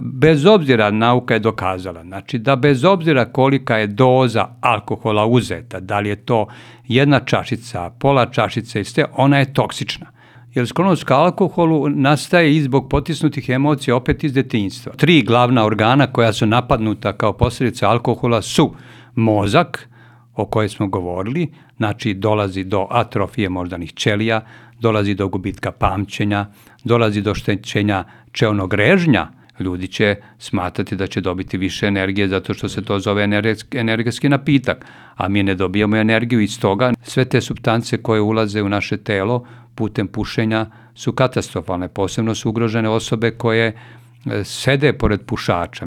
bez obzira nauka je dokazala, znači da bez obzira kolika je doza alkohola uzeta, da li je to jedna čašica, pola čašice i sve, ona je toksična. Jer sklonost ka alkoholu nastaje i zbog potisnutih emocija opet iz detinjstva. Tri glavna organa koja su napadnuta kao posljedica alkohola su mozak, o kojoj smo govorili, znači dolazi do atrofije moždanih ćelija, dolazi do gubitka pamćenja, dolazi do štećenja čeonog režnja, ljudi će smatrati da će dobiti više energije zato što se to zove energetski napitak, a mi ne dobijamo energiju iz toga. Sve te substance koje ulaze u naše telo putem pušenja su katastrofalne, posebno su ugrožene osobe koje e, sede pored pušača.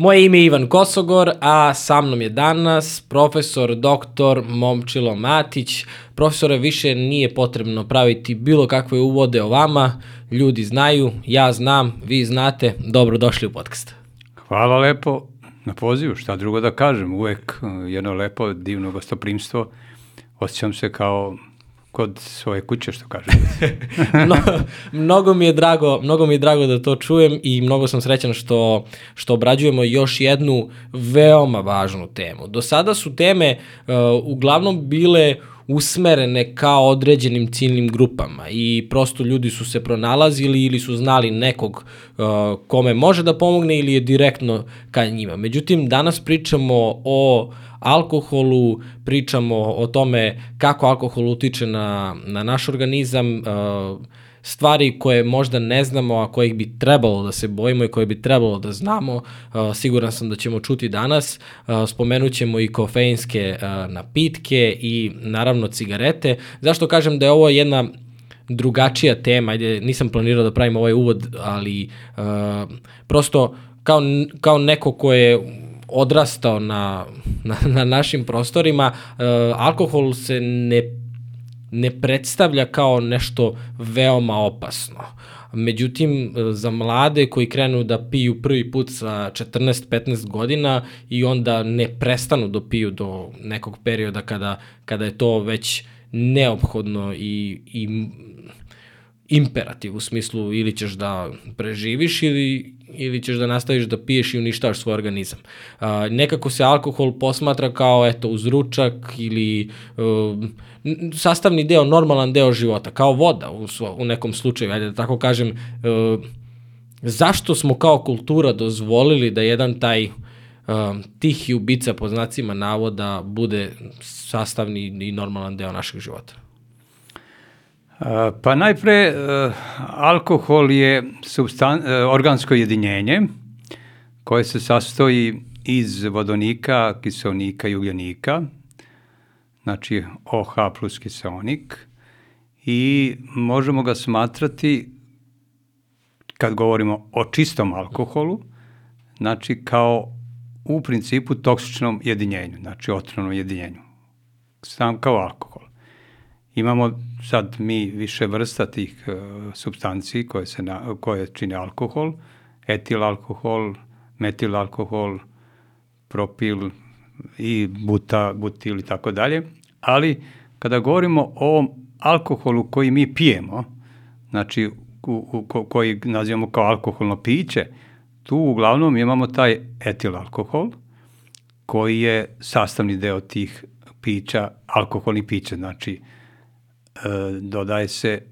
Moje ime je Ivan Kosogor, a sa mnom je danas profesor dr. Momčilo Matić. Profesore, više nije potrebno praviti bilo kakve uvode o vama. Ljudi znaju, ja znam, vi znate. Dobro došli u podcast. Hvala lepo na pozivu, šta drugo da kažem. Uvek uh, jedno lepo, divno gostoprimstvo. Osjećam se kao kod svoje kuće, što kaže. no, mnogo mi je drago, mnogo mi je drago da to čujem i mnogo sam srećan što, što obrađujemo još jednu veoma važnu temu. Do sada su teme uh, uglavnom bile usmerene kao određenim ciljnim grupama i prosto ljudi su se pronalazili ili su znali nekog uh, kome može da pomogne ili je direktno ka njima. Međutim, danas pričamo o alkoholu, pričamo o tome kako alkohol utiče na, na naš organizam, uh, stvari koje možda ne znamo, a kojih bi trebalo da se bojimo i koje bi trebalo da znamo, uh, siguran sam da ćemo čuti danas. Uh, spomenut ćemo i kofeinske napitke i naravno cigarete. Zašto kažem da je ovo jedna drugačija tema, ajde, nisam planirao da pravim ovaj uvod, ali uh, prosto kao, kao neko ko je odrastao na, na, na našim prostorima, uh, alkohol se ne ne predstavlja kao nešto veoma opasno. Međutim, za mlade koji krenu da piju prvi put sa 14-15 godina i onda ne prestanu da piju do nekog perioda kada, kada je to već neophodno i, i imperativ u smislu ili ćeš da preživiš ili ili ćeš da nastaviš da piješ i uništavaš svoj organizam. Uh, nekako se alkohol posmatra kao eto uzručak ili uh, sastavni deo, normalan deo života, kao voda u, svo, u nekom slučaju, ajde da tako kažem. Uh, zašto smo kao kultura dozvolili da jedan taj uh, tihi ubica po znacima navoda bude sastavni i normalan deo našeg života? Pa najpre, uh, alkohol je substan, uh, organsko jedinjenje koje se sastoji iz vodonika, kiselnika i ugljenika, znači OH plus kiselnik i možemo ga smatrati kad govorimo o čistom alkoholu, znači kao u principu toksičnom jedinjenju, znači otrovnom jedinjenju, sam kao alkohol. Imamo sad mi više vrsta tih uh, substanciji koje, se na, koje čine alkohol, etil alkohol, metil alkohol, propil i buta, butil i tako dalje. Ali kada govorimo o alkoholu koji mi pijemo, znači u, u, ko, koji nazivamo kao alkoholno piće, tu uglavnom imamo taj etil alkohol koji je sastavni deo tih pića, alkoholnih pića, znači E, dodaje se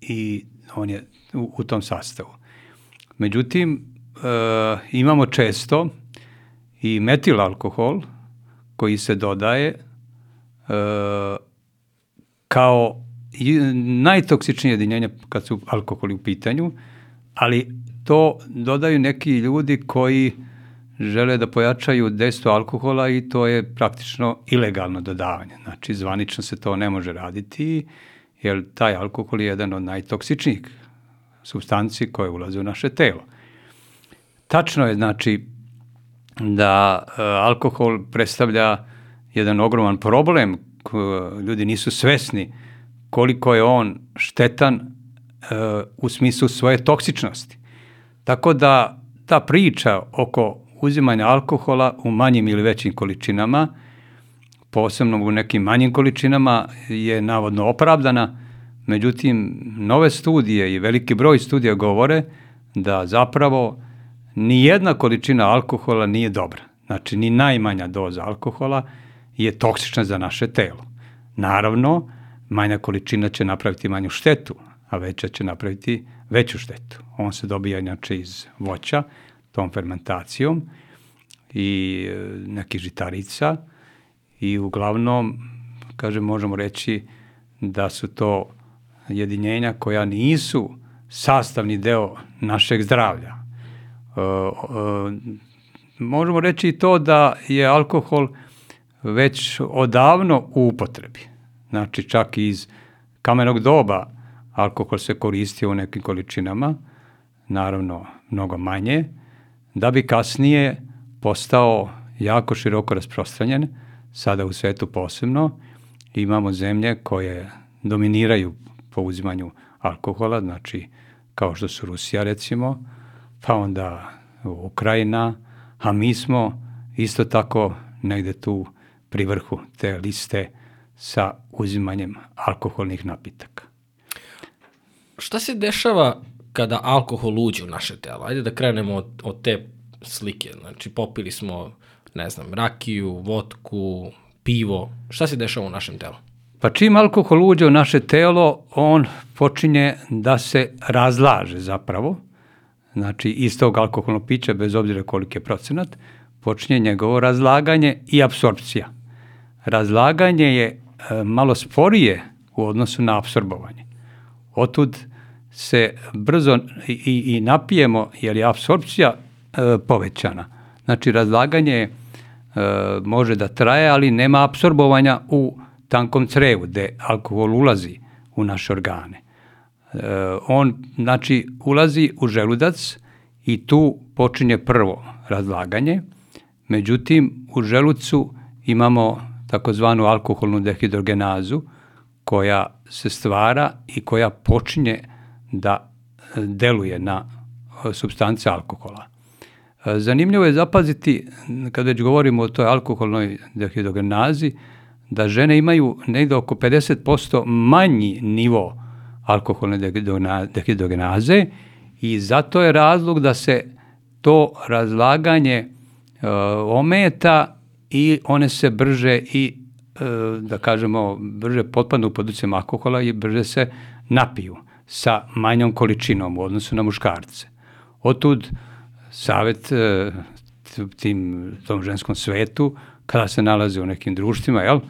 i on je u, u tom sastavu. Međutim, e, imamo često i metil alkohol koji se dodaje e, kao najtoksičnije jedinjenje kad su alkoholi u pitanju, ali to dodaju neki ljudi koji žele da pojačaju dejstvo alkohola i to je praktično ilegalno dodavanje. Znači, zvanično se to ne može raditi jer taj alkohol je jedan od najtoksičnijih substanci koje ulaze u naše telo. Tačno je znači da e, alkohol predstavlja jedan ogroman problem, ljudi nisu svesni koliko je on štetan e, u smislu svoje toksičnosti. Tako da ta priča oko uzimanja alkohola u manjim ili većim količinama, posebno u nekim manjim količinama, je navodno opravdana, međutim, nove studije i veliki broj studija govore da zapravo ni jedna količina alkohola nije dobra. Znači, ni najmanja doza alkohola je toksična za naše telo. Naravno, manja količina će napraviti manju štetu, a veća će napraviti veću štetu. On se dobija inače iz voća, tom fermentacijom i e, nekih žitarica i uglavnom, kaže, možemo reći da su to jedinjenja koja nisu sastavni deo našeg zdravlja. E, e, možemo reći i to da je alkohol već odavno u upotrebi. Znači čak iz kamenog doba alkohol se koristio u nekim količinama, naravno mnogo manje, da bi kasnije postao jako široko rasprostranjen, sada u svetu posebno. Imamo zemlje koje dominiraju po uzimanju alkohola, znači kao što su Rusija recimo, pa onda Ukrajina, a mi smo isto tako negde tu pri vrhu te liste sa uzimanjem alkoholnih napitaka. Šta se dešava kada alkohol uđe u naše telo? Ajde da krenemo od, od te slike. Znači, popili smo, ne znam, rakiju, vodku, pivo. Šta se dešava u našem telu? Pa čim alkohol uđe u naše telo, on počinje da se razlaže zapravo. Znači, iz tog alkoholnog pića, bez obzira koliki je procenat, počinje njegovo razlaganje i apsorpcija. Razlaganje je e, malo sporije u odnosu na apsorbovanje. Otud se brzo i, i napijemo, jer je apsorpcija e, povećana. Znači, razlaganje e, može da traje, ali nema apsorbovanja u tankom crevu, gde alkohol ulazi u naše organe. E, on, znači, ulazi u želudac i tu počinje prvo razlaganje, međutim, u želucu imamo takozvanu alkoholnu dehidrogenazu, koja se stvara i koja počinje da e, deluje na e, substance alkohola. E, zanimljivo je zapaziti, kada već govorimo o toj alkoholnoj dehidrogenazi, da žene imaju negde oko 50% manji nivo alkoholne dehidrogenaze i zato je razlog da se to razlaganje ometa i one se brže i da kažemo brže potpadnu pod utjecajem alkohola i brže se napiju sa manjom količinom u odnosu na muškarce. Otud savet e, tim, tom ženskom svetu, kada se nalaze u nekim društvima, jel,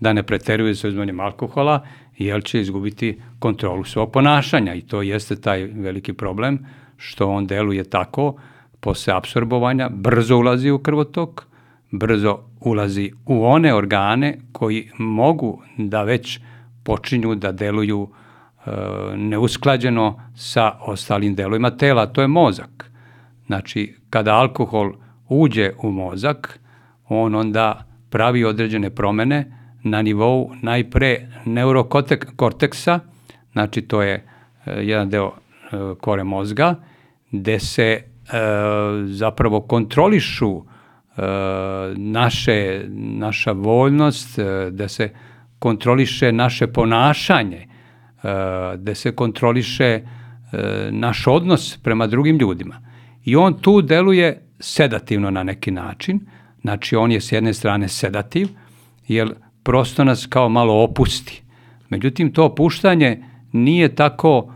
da ne preteruje sa uzmanjem alkohola, jel će izgubiti kontrolu svog ponašanja i to jeste taj veliki problem što on deluje tako posle absorbovanja, brzo ulazi u krvotok, brzo ulazi u one organe koji mogu da već počinju da deluju e, neusklađeno sa ostalim delovima tela, to je mozak. Znači, kada alkohol uđe u mozak, on onda pravi određene promene na nivou najpre neurokorteksa, znači to je e, jedan deo e, kore mozga, gde se e, zapravo kontrolišu e, naše, naša voljnost, e, da se kontroliše naše ponašanje, e, da se kontroliše e, naš odnos prema drugim ljudima. I on tu deluje sedativno na neki način, znači on je s jedne strane sedativ, jer prosto nas kao malo opusti. Međutim, to opuštanje nije tako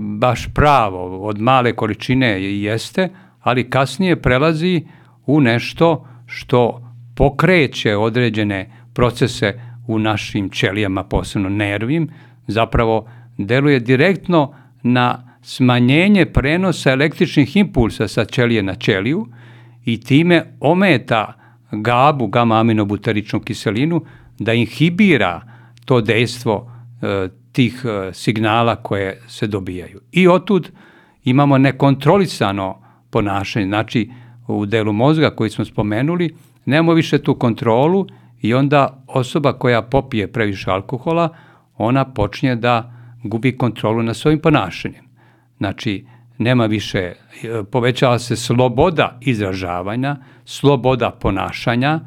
baš pravo, od male količine jeste, ali kasnije prelazi u nešto što pokreće određene procese u našim ćelijama, posebno nervim, zapravo deluje direktno na smanjenje prenosa električnih impulsa sa ćelije na ćeliju i time ometa GABu, gama aminobuteričnu kiselinu, da inhibira to dejstvo e, tih e, signala koje se dobijaju. I otud imamo nekontrolisano ponašanje, znači u delu mozga koji smo spomenuli, nemamo više tu kontrolu i onda osoba koja popije previše alkohola, ona počinje da gubi kontrolu na svojim ponašanjem. Znači, nema više, e, povećava se sloboda izražavanja, sloboda ponašanja,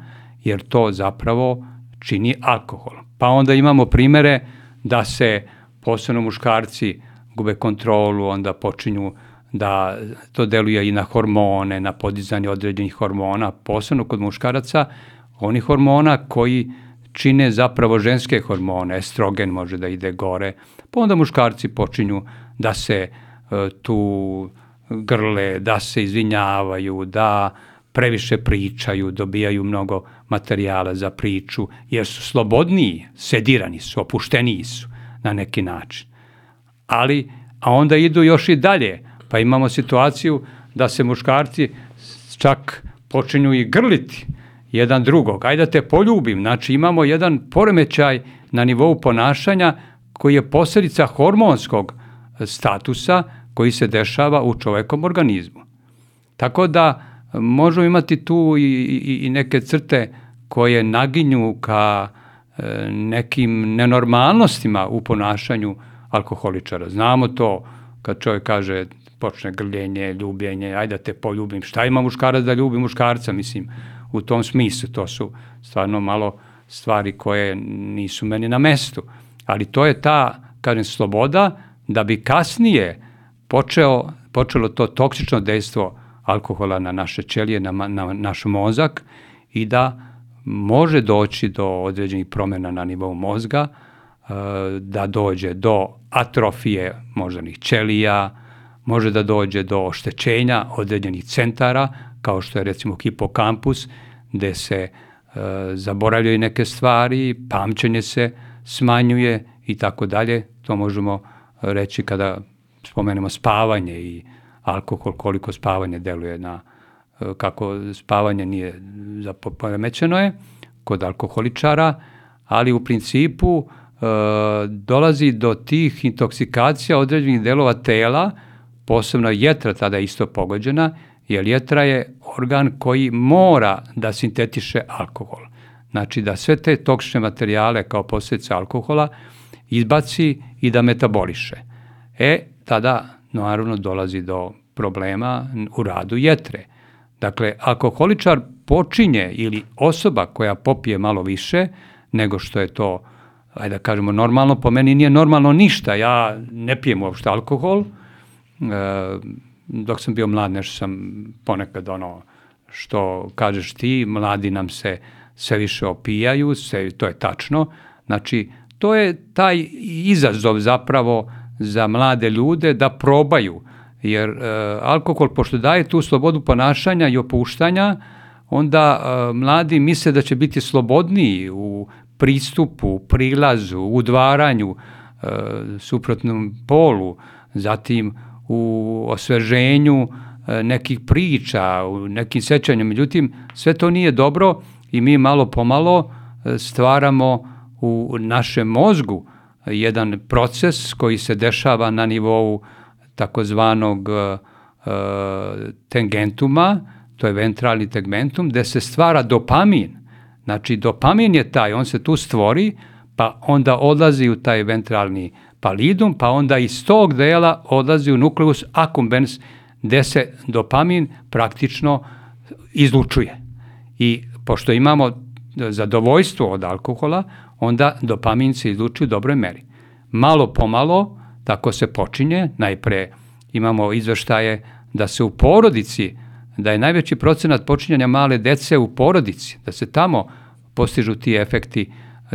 jer to zapravo čini alkohol. Pa onda imamo primere da se posebno muškarci gube kontrolu, onda počinju da to deluje i na hormone, na podizanje određenih hormona, posebno kod muškaraca, oni hormona koji čine zapravo ženske hormone, estrogen može da ide gore, pa onda muškarci počinju da se e, tu grle, da se izvinjavaju, da previše pričaju, dobijaju mnogo materijala za priču, jer su slobodniji, sedirani su, opušteniji su na neki način. Ali, a onda idu još i dalje, pa imamo situaciju da se muškarci čak počinju i grliti jedan drugog. Ajde da te poljubim. Znači imamo jedan poremećaj na nivou ponašanja koji je posljedica hormonskog statusa koji se dešava u čovekom organizmu. Tako da možemo imati tu i, i, i neke crte koje naginju ka e, nekim nenormalnostima u ponašanju alkoholičara. Znamo to kad čovjek kaže počne grljenje, ljubljenje, ajde da te poljubim. Šta ima muškarac da ljubi muškarca, mislim, u tom smislu. To su stvarno malo stvari koje nisu meni na mestu. Ali to je ta, kažem, sloboda da bi kasnije počeo, počelo to toksično dejstvo alkohola na naše ćelije, na, na naš mozak i da može doći do određenih promjena na nivou mozga, e, da dođe do atrofije moždanih ćelija, može da dođe do oštećenja određenih centara, kao što je recimo hipokampus, gde se e, zaboravljaju neke stvari, pamćenje se smanjuje i tako dalje. To možemo reći kada spomenemo spavanje i alkohol, koliko spavanje deluje na, e, kako spavanje nije poremećeno je kod alkoholičara, ali u principu e, dolazi do tih intoksikacija određenih delova tela, posebno jetra tada isto pogođena, jer jetra je organ koji mora da sintetiše alkohol. Znači da sve te toksične materijale kao posljedice alkohola izbaci i da metaboliše. E, tada naravno dolazi do problema u radu jetre. Dakle, alkoholičar počinje ili osoba koja popije malo više nego što je to, ajde da kažemo, normalno, po meni nije normalno ništa. Ja ne pijem uopšte alkohol, e, dok sam bio mlad, nešto sam ponekad ono što kažeš ti, mladi nam se sve više opijaju, sve, to je tačno. Znači, to je taj izazov zapravo za mlade ljude da probaju, jer e, alkohol, pošto daje tu slobodu ponašanja i opuštanja, onda e, mladi misle da će biti slobodniji u pristupu, prilazu, udvaranju e, suprotnom polu, zatim u osveženju e, nekih priča, u nekim sećanjima. Međutim, sve to nije dobro i mi malo pomalo e, stvaramo u našem mozgu jedan proces koji se dešava na nivou takozvanog uh, tangentuma, to je ventralni tegmentum, gde se stvara dopamin. Znači, dopamin je taj, on se tu stvori, pa onda odlazi u taj ventralni palidum, pa onda iz tog dela odlazi u nukleus accumbens, gde se dopamin praktično izlučuje. I pošto imamo zadovoljstvo od alkohola, onda dopamin se izlučuje u dobroj meri. Malo pomalo, tako se počinje, najpre imamo izveštaje da se u porodici, da je najveći procenat počinjanja male dece u porodici, da se tamo postižu ti efekti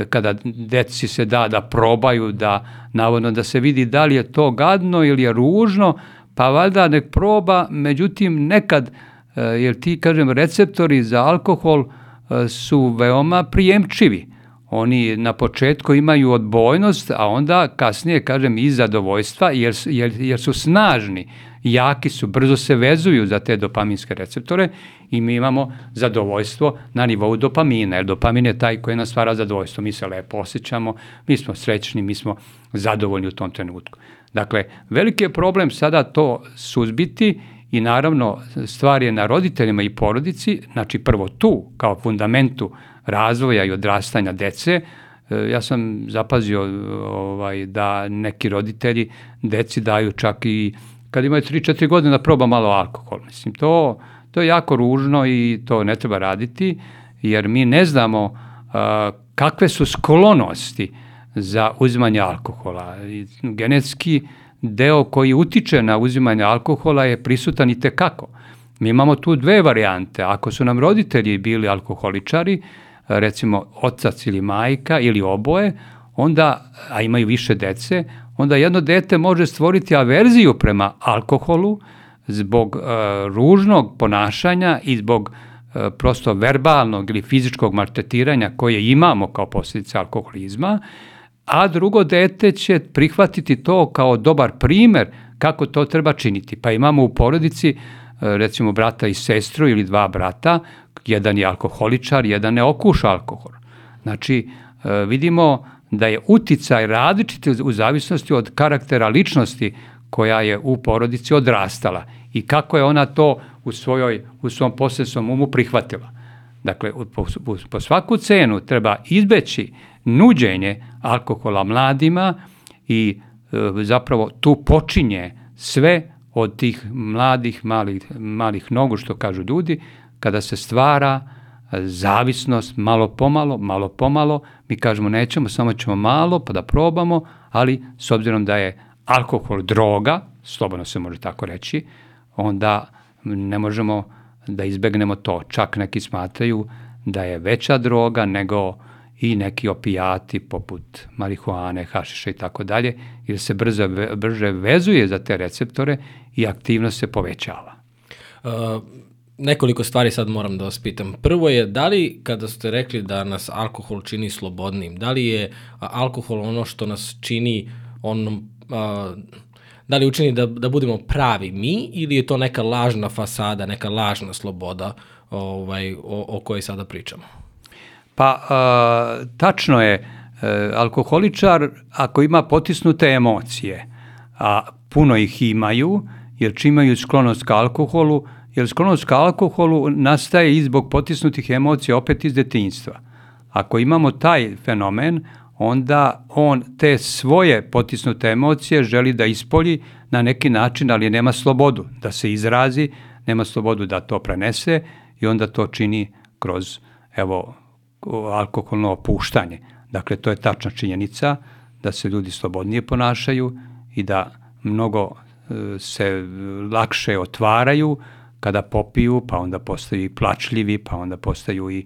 kada deci se da da probaju, da navodno da se vidi da li je to gadno ili je ružno, pa valjda nek proba, međutim nekad, e, jer ti, kažem, receptori za alkohol e, su veoma prijemčivi. Oni na početku imaju odbojnost, a onda kasnije, kažem, i zadovoljstva, jer, jer, jer su snažni jaki su, brzo se vezuju za te dopaminske receptore i mi imamo zadovoljstvo na nivou dopamina, jer dopamin je taj koji nas stvara zadovoljstvo. Mi se lepo osjećamo, mi smo srećni, mi smo zadovoljni u tom trenutku. Dakle, veliki je problem sada to suzbiti i naravno stvar je na roditeljima i porodici, znači prvo tu kao fundamentu razvoja i odrastanja dece, e, ja sam zapazio ovaj, da neki roditelji deci daju čak i kad imaju 3-4 godine da proba malo alkohol. Mislim, to, to je jako ružno i to ne treba raditi, jer mi ne znamo uh, kakve su sklonosti za uzimanje alkohola. I genetski deo koji utiče na uzimanje alkohola je prisutan i tekako. Mi imamo tu dve varijante. Ako su nam roditelji bili alkoholičari, recimo otac ili majka ili oboje, onda, a imaju više dece, onda jedno dete može stvoriti averziju prema alkoholu zbog uh, ružnog ponašanja i zbog uh, prosto verbalnog ili fizičkog maltretiranja koje imamo kao posljedica alkoholizma, a drugo dete će prihvatiti to kao dobar primer kako to treba činiti. Pa imamo u porodici uh, recimo brata i sestru ili dva brata, jedan je alkoholičar, jedan ne okuša alkohol. Znači, vidimo da je uticaj različit u zavisnosti od karaktera ličnosti koja je u porodici odrastala i kako je ona to u, svojoj, u svom posljednom umu prihvatila. Dakle, po, po svaku cenu treba izbeći nuđenje alkohola mladima i e, zapravo tu počinje sve od tih mladih, malih, malih nogu, što kažu ljudi, kada se stvara zavisnost malo pomalo, malo pomalo, mi kažemo nećemo, samo ćemo malo pa da probamo, ali s obzirom da je alkohol droga, slobodno se može tako reći, onda ne možemo da izbegnemo to. Čak neki smatraju da je veća droga nego i neki opijati poput marihuane, hašiša i tako dalje, jer se brzo, brže vezuje za te receptore i aktivnost se povećava. Uh, nekoliko stvari sad moram da vas pitam. Prvo je, da li kada ste rekli da nas alkohol čini slobodnim, da li je alkohol ono što nas čini onom, a, da li učini da, da budemo pravi mi ili je to neka lažna fasada, neka lažna sloboda ovaj, o, o kojoj sada pričamo? Pa, a, tačno je, e, alkoholičar ako ima potisnute emocije, a puno ih imaju, jer čim imaju sklonost ka alkoholu, jer sklonost ka alkoholu nastaje i zbog potisnutih emocija opet iz detinjstva. Ako imamo taj fenomen, onda on te svoje potisnute emocije želi da ispolji na neki način, ali nema slobodu da se izrazi, nema slobodu da to prenese i onda to čini kroz evo alkoholno opuštanje. Dakle, to je tačna činjenica da se ljudi slobodnije ponašaju i da mnogo se lakše otvaraju, kada popiju, pa onda postaju i plačljivi, pa onda postaju i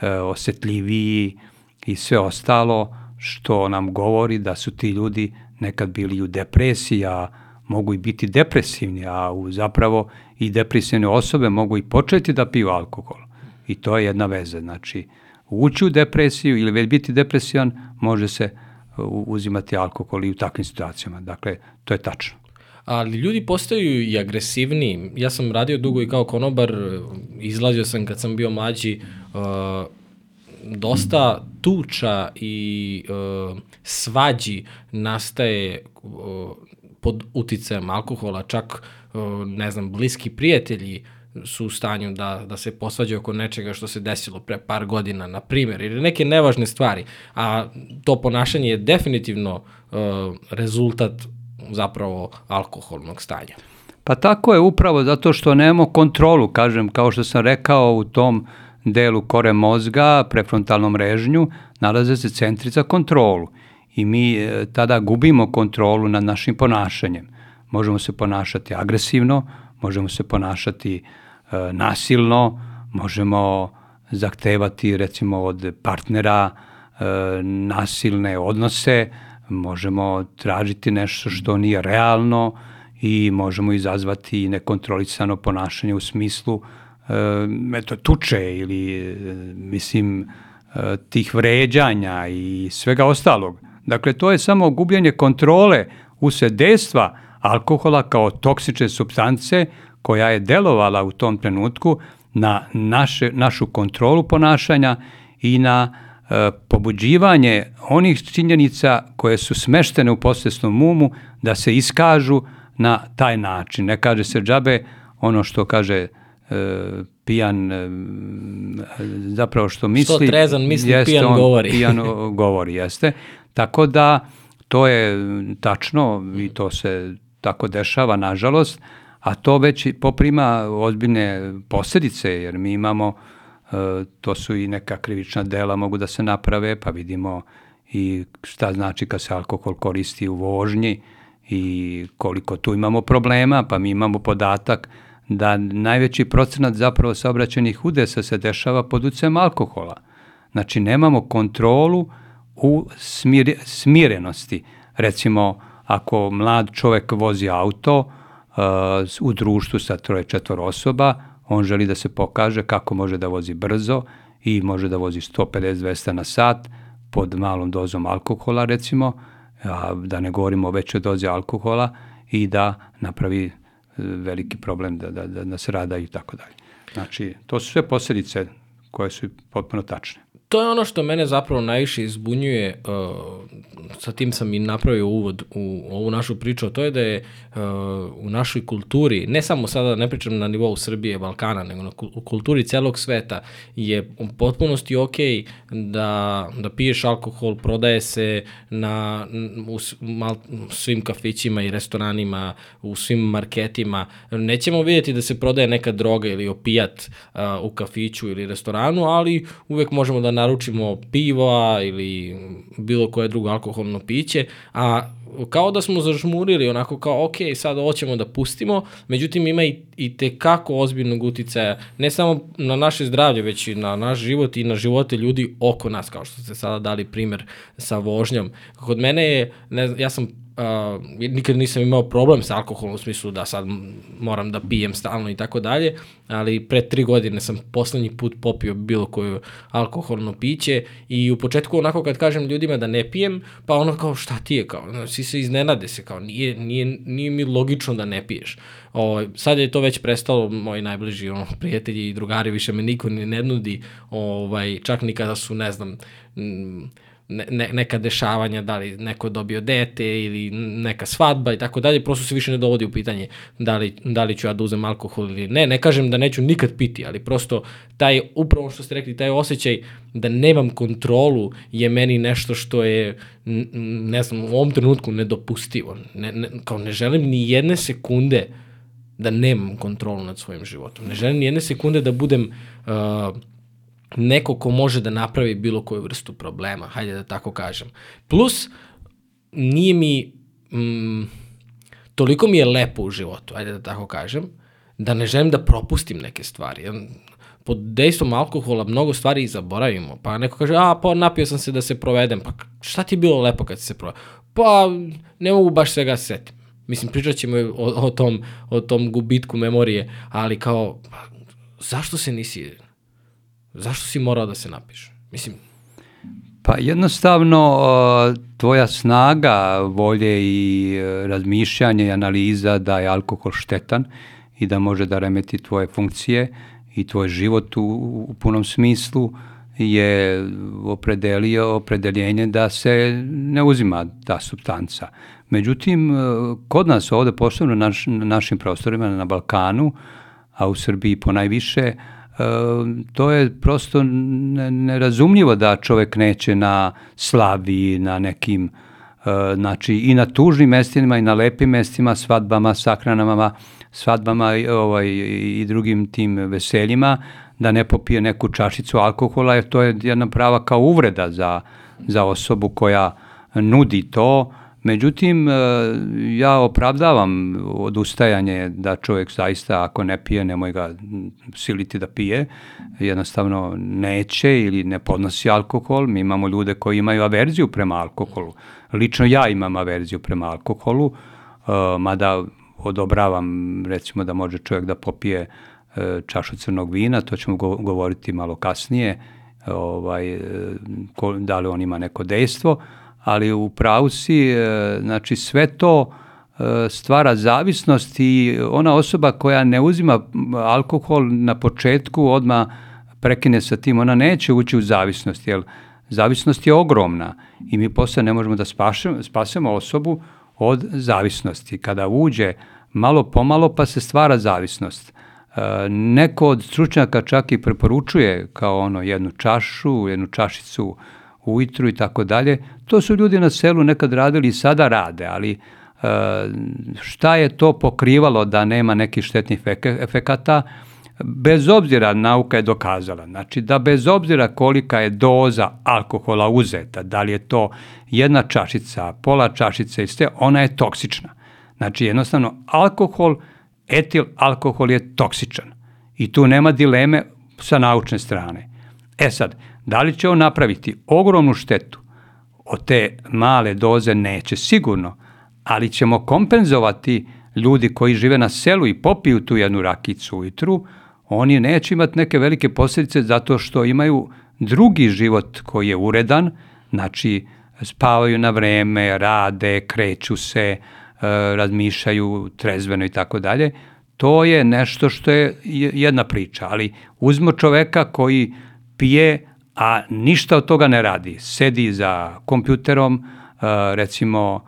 e, osetljiviji i sve ostalo što nam govori da su ti ljudi nekad bili u depresiji, a mogu i biti depresivni, a u zapravo i depresivne osobe mogu i početi da piju alkohol. I to je jedna veza. Znači, ući u depresiju ili već biti depresivan, može se uzimati alkohol i u takvim situacijama. Dakle, to je tačno ali ljudi postaju i agresivniji. Ja sam radio dugo i kao konobar, izlazio sam kad sam bio mlađi, uh, dosta tuča i uh, svađi nastaje uh, pod uticajem alkohola, čak, uh, ne znam, bliski prijatelji su u stanju da, da se posvađaju oko nečega što se desilo pre par godina, na primjer, ili neke nevažne stvari, a to ponašanje je definitivno uh, rezultat zapravo alkoholnog stanja. Pa tako je upravo zato što nemamo kontrolu, kažem, kao što sam rekao u tom delu kore mozga, prefrontalnom režnju, nalaze se centri za kontrolu i mi e, tada gubimo kontrolu nad našim ponašanjem. Možemo se ponašati agresivno, možemo se ponašati e, nasilno, možemo zahtevati recimo od partnera e, nasilne odnose, možemo tražiti nešto što nije realno i možemo izazvati nekontrolisano ponašanje u smislu e, eto, tuče ili e, mislim e, tih vređanja i svega ostalog. Dakle, to je samo gubljenje kontrole usled dejstva alkohola kao toksične substance koja je delovala u tom trenutku na naše, našu kontrolu ponašanja i na pobuđivanje onih činjenica koje su smeštene u posljedstvom umu da se iskažu na taj način. Ne kaže se džabe ono što kaže e, pijan e, zapravo što misli. Što trezan misli, jeste, pijan on, govori. Pijan govori, jeste. Tako da to je tačno i to se tako dešava, nažalost, a to već poprima ozbiljne posljedice, jer mi imamo, e, to su i neka krivična dela mogu da se naprave, pa vidimo i šta znači kad se alkohol koristi u vožnji i koliko tu imamo problema, pa mi imamo podatak da najveći procenat zapravo saobraćenih udesa se dešava pod ucem alkohola. Znači, nemamo kontrolu u smir, smirenosti. Recimo, ako mlad čovek vozi auto uh, u društvu sa troje četvor osoba, on želi da se pokaže kako može da vozi brzo i može da vozi 150-200 na sat pod malom dozom alkohola, recimo, a da ne govorimo o većoj dozi alkohola i da napravi uh, veliki problem da, da, da, da se rada i tako dalje. Znači, to su sve posljedice koje su potpuno tačne to je ono što mene zapravo najviše izbunjuje, uh, sa tim sam i napravio uvod u ovu našu priču, to je da je uh, u našoj kulturi, ne samo sada, ne pričam na nivou Srbije, Balkana, nego na kulturi celog sveta, je u potpunosti ok da, da piješ alkohol, prodaje se na, u, mal, svim kafićima i restoranima, u svim marketima. Nećemo vidjeti da se prodaje neka droga ili opijat uh, u kafiću ili restoranu, ali uvek možemo da naručimo piva ili bilo koje drugo alkoholno piće, a kao da smo zažmurili, onako kao, ok, sad ovo ćemo da pustimo, međutim ima i, i tekako ozbiljnog uticaja, ne samo na naše zdravlje, već i na naš život i na živote ljudi oko nas, kao što ste sada dali primer sa vožnjom. Kod mene je, ne, ja sam uh, nikad nisam imao problem sa alkoholom u smislu da sad moram da pijem stalno i tako dalje, ali pre tri godine sam poslednji put popio bilo koju alkoholno piće i u početku onako kad kažem ljudima da ne pijem, pa ono kao šta ti je kao, no, svi se iznenade se kao nije, nije, nije mi logično da ne piješ. O, sad je to već prestalo, moji najbliži ono, prijatelji i drugari više me niko ne nudi, ovaj, čak ni kada su, ne znam, m, ne, ne, neka dešavanja, da li neko dobio dete ili neka svadba i tako dalje, prosto se više ne dovodi u pitanje da li, da li ću ja da uzem alkohol ili ne. Ne kažem da neću nikad piti, ali prosto taj, upravo što ste rekli, taj osjećaj da nemam kontrolu je meni nešto što je, ne znam, u ovom trenutku nedopustivo. Ne, ne, kao ne želim ni jedne sekunde da nemam kontrolu nad svojim životom. Ne želim ni jedne sekunde da budem uh, neko ko može da napravi bilo koju vrstu problema, hajde da tako kažem. Plus, nije mi, mm, toliko mi je lepo u životu, hajde da tako kažem, da ne želim da propustim neke stvari. Pod dejstvom alkohola mnogo stvari i zaboravimo. Pa neko kaže, a pa napio sam se da se provedem. Pa šta ti je bilo lepo kad se provedem? Pa ne mogu baš svega se setim. Mislim, pričat ćemo o, o, tom, o tom gubitku memorije, ali kao, pa, zašto se nisi Zašto si morao da se napiš? Mislim, Pa jednostavno tvoja snaga volje i e, razmišljanje i analiza da je alkohol štetan i da može da remeti tvoje funkcije i tvoj život u, u punom smislu je opredelio opredeljenje da se ne uzima ta substanca. Međutim, e, kod nas ovde, posebno na, naš, na našim prostorima na Balkanu, a u Srbiji po najviše, to je prosto nerazumljivo da čovek neće na slavi, na nekim, e, znači i na tužnim mestima i na lepim mestima, svadbama, sakranama, svadbama ovaj, i drugim tim veseljima, da ne popije neku čašicu alkohola, jer to je jedna prava kao uvreda za, za osobu koja nudi to, Međutim, e, ja opravdavam odustajanje da čovjek zaista ako ne pije, nemoj ga siliti da pije, jednostavno neće ili ne podnosi alkohol. Mi imamo ljude koji imaju averziju prema alkoholu. Lično ja imam averziju prema alkoholu, e, mada odobravam recimo da može čovjek da popije e, čašu crnog vina, to ćemo govoriti malo kasnije, ovaj, da li on ima neko dejstvo, ali u pravu si, e, znači sve to e, stvara zavisnost i ona osoba koja ne uzima alkohol na početku odma prekine sa tim, ona neće ući u zavisnost, jer zavisnost je ogromna i mi posle ne možemo da spašemo, spasemo osobu od zavisnosti. Kada uđe malo pomalo pa se stvara zavisnost. E, neko od stručnjaka čak i preporučuje kao ono jednu čašu, jednu čašicu ujutru i tako dalje. To su ljudi na selu nekad radili i sada rade, ali šta je to pokrivalo da nema nekih štetnih efekata, bez obzira nauka je dokazala, znači da bez obzira kolika je doza alkohola uzeta, da li je to jedna čašica, pola čašice i sve, ona je toksična. Znači jednostavno alkohol, etil alkohol je toksičan i tu nema dileme sa naučne strane. E sad, da li će on napraviti ogromnu štetu od te male doze? Neće, sigurno, ali ćemo kompenzovati ljudi koji žive na selu i popiju tu jednu rakicu ujutru, oni neće imati neke velike posljedice zato što imaju drugi život koji je uredan, znači spavaju na vreme, rade, kreću se, e, razmišljaju trezveno i tako dalje. To je nešto što je jedna priča, ali uzmo čoveka koji pije, a ništa od toga ne radi. Sedi za kompjuterom, e, recimo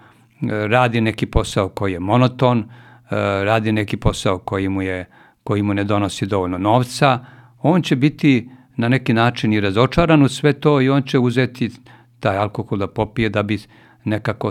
radi neki posao koji je monoton, e, radi neki posao koji mu je koji mu ne donosi dovoljno novca, on će biti na neki način i razočaran u sve to i on će uzeti taj alkohol da popije da bi nekako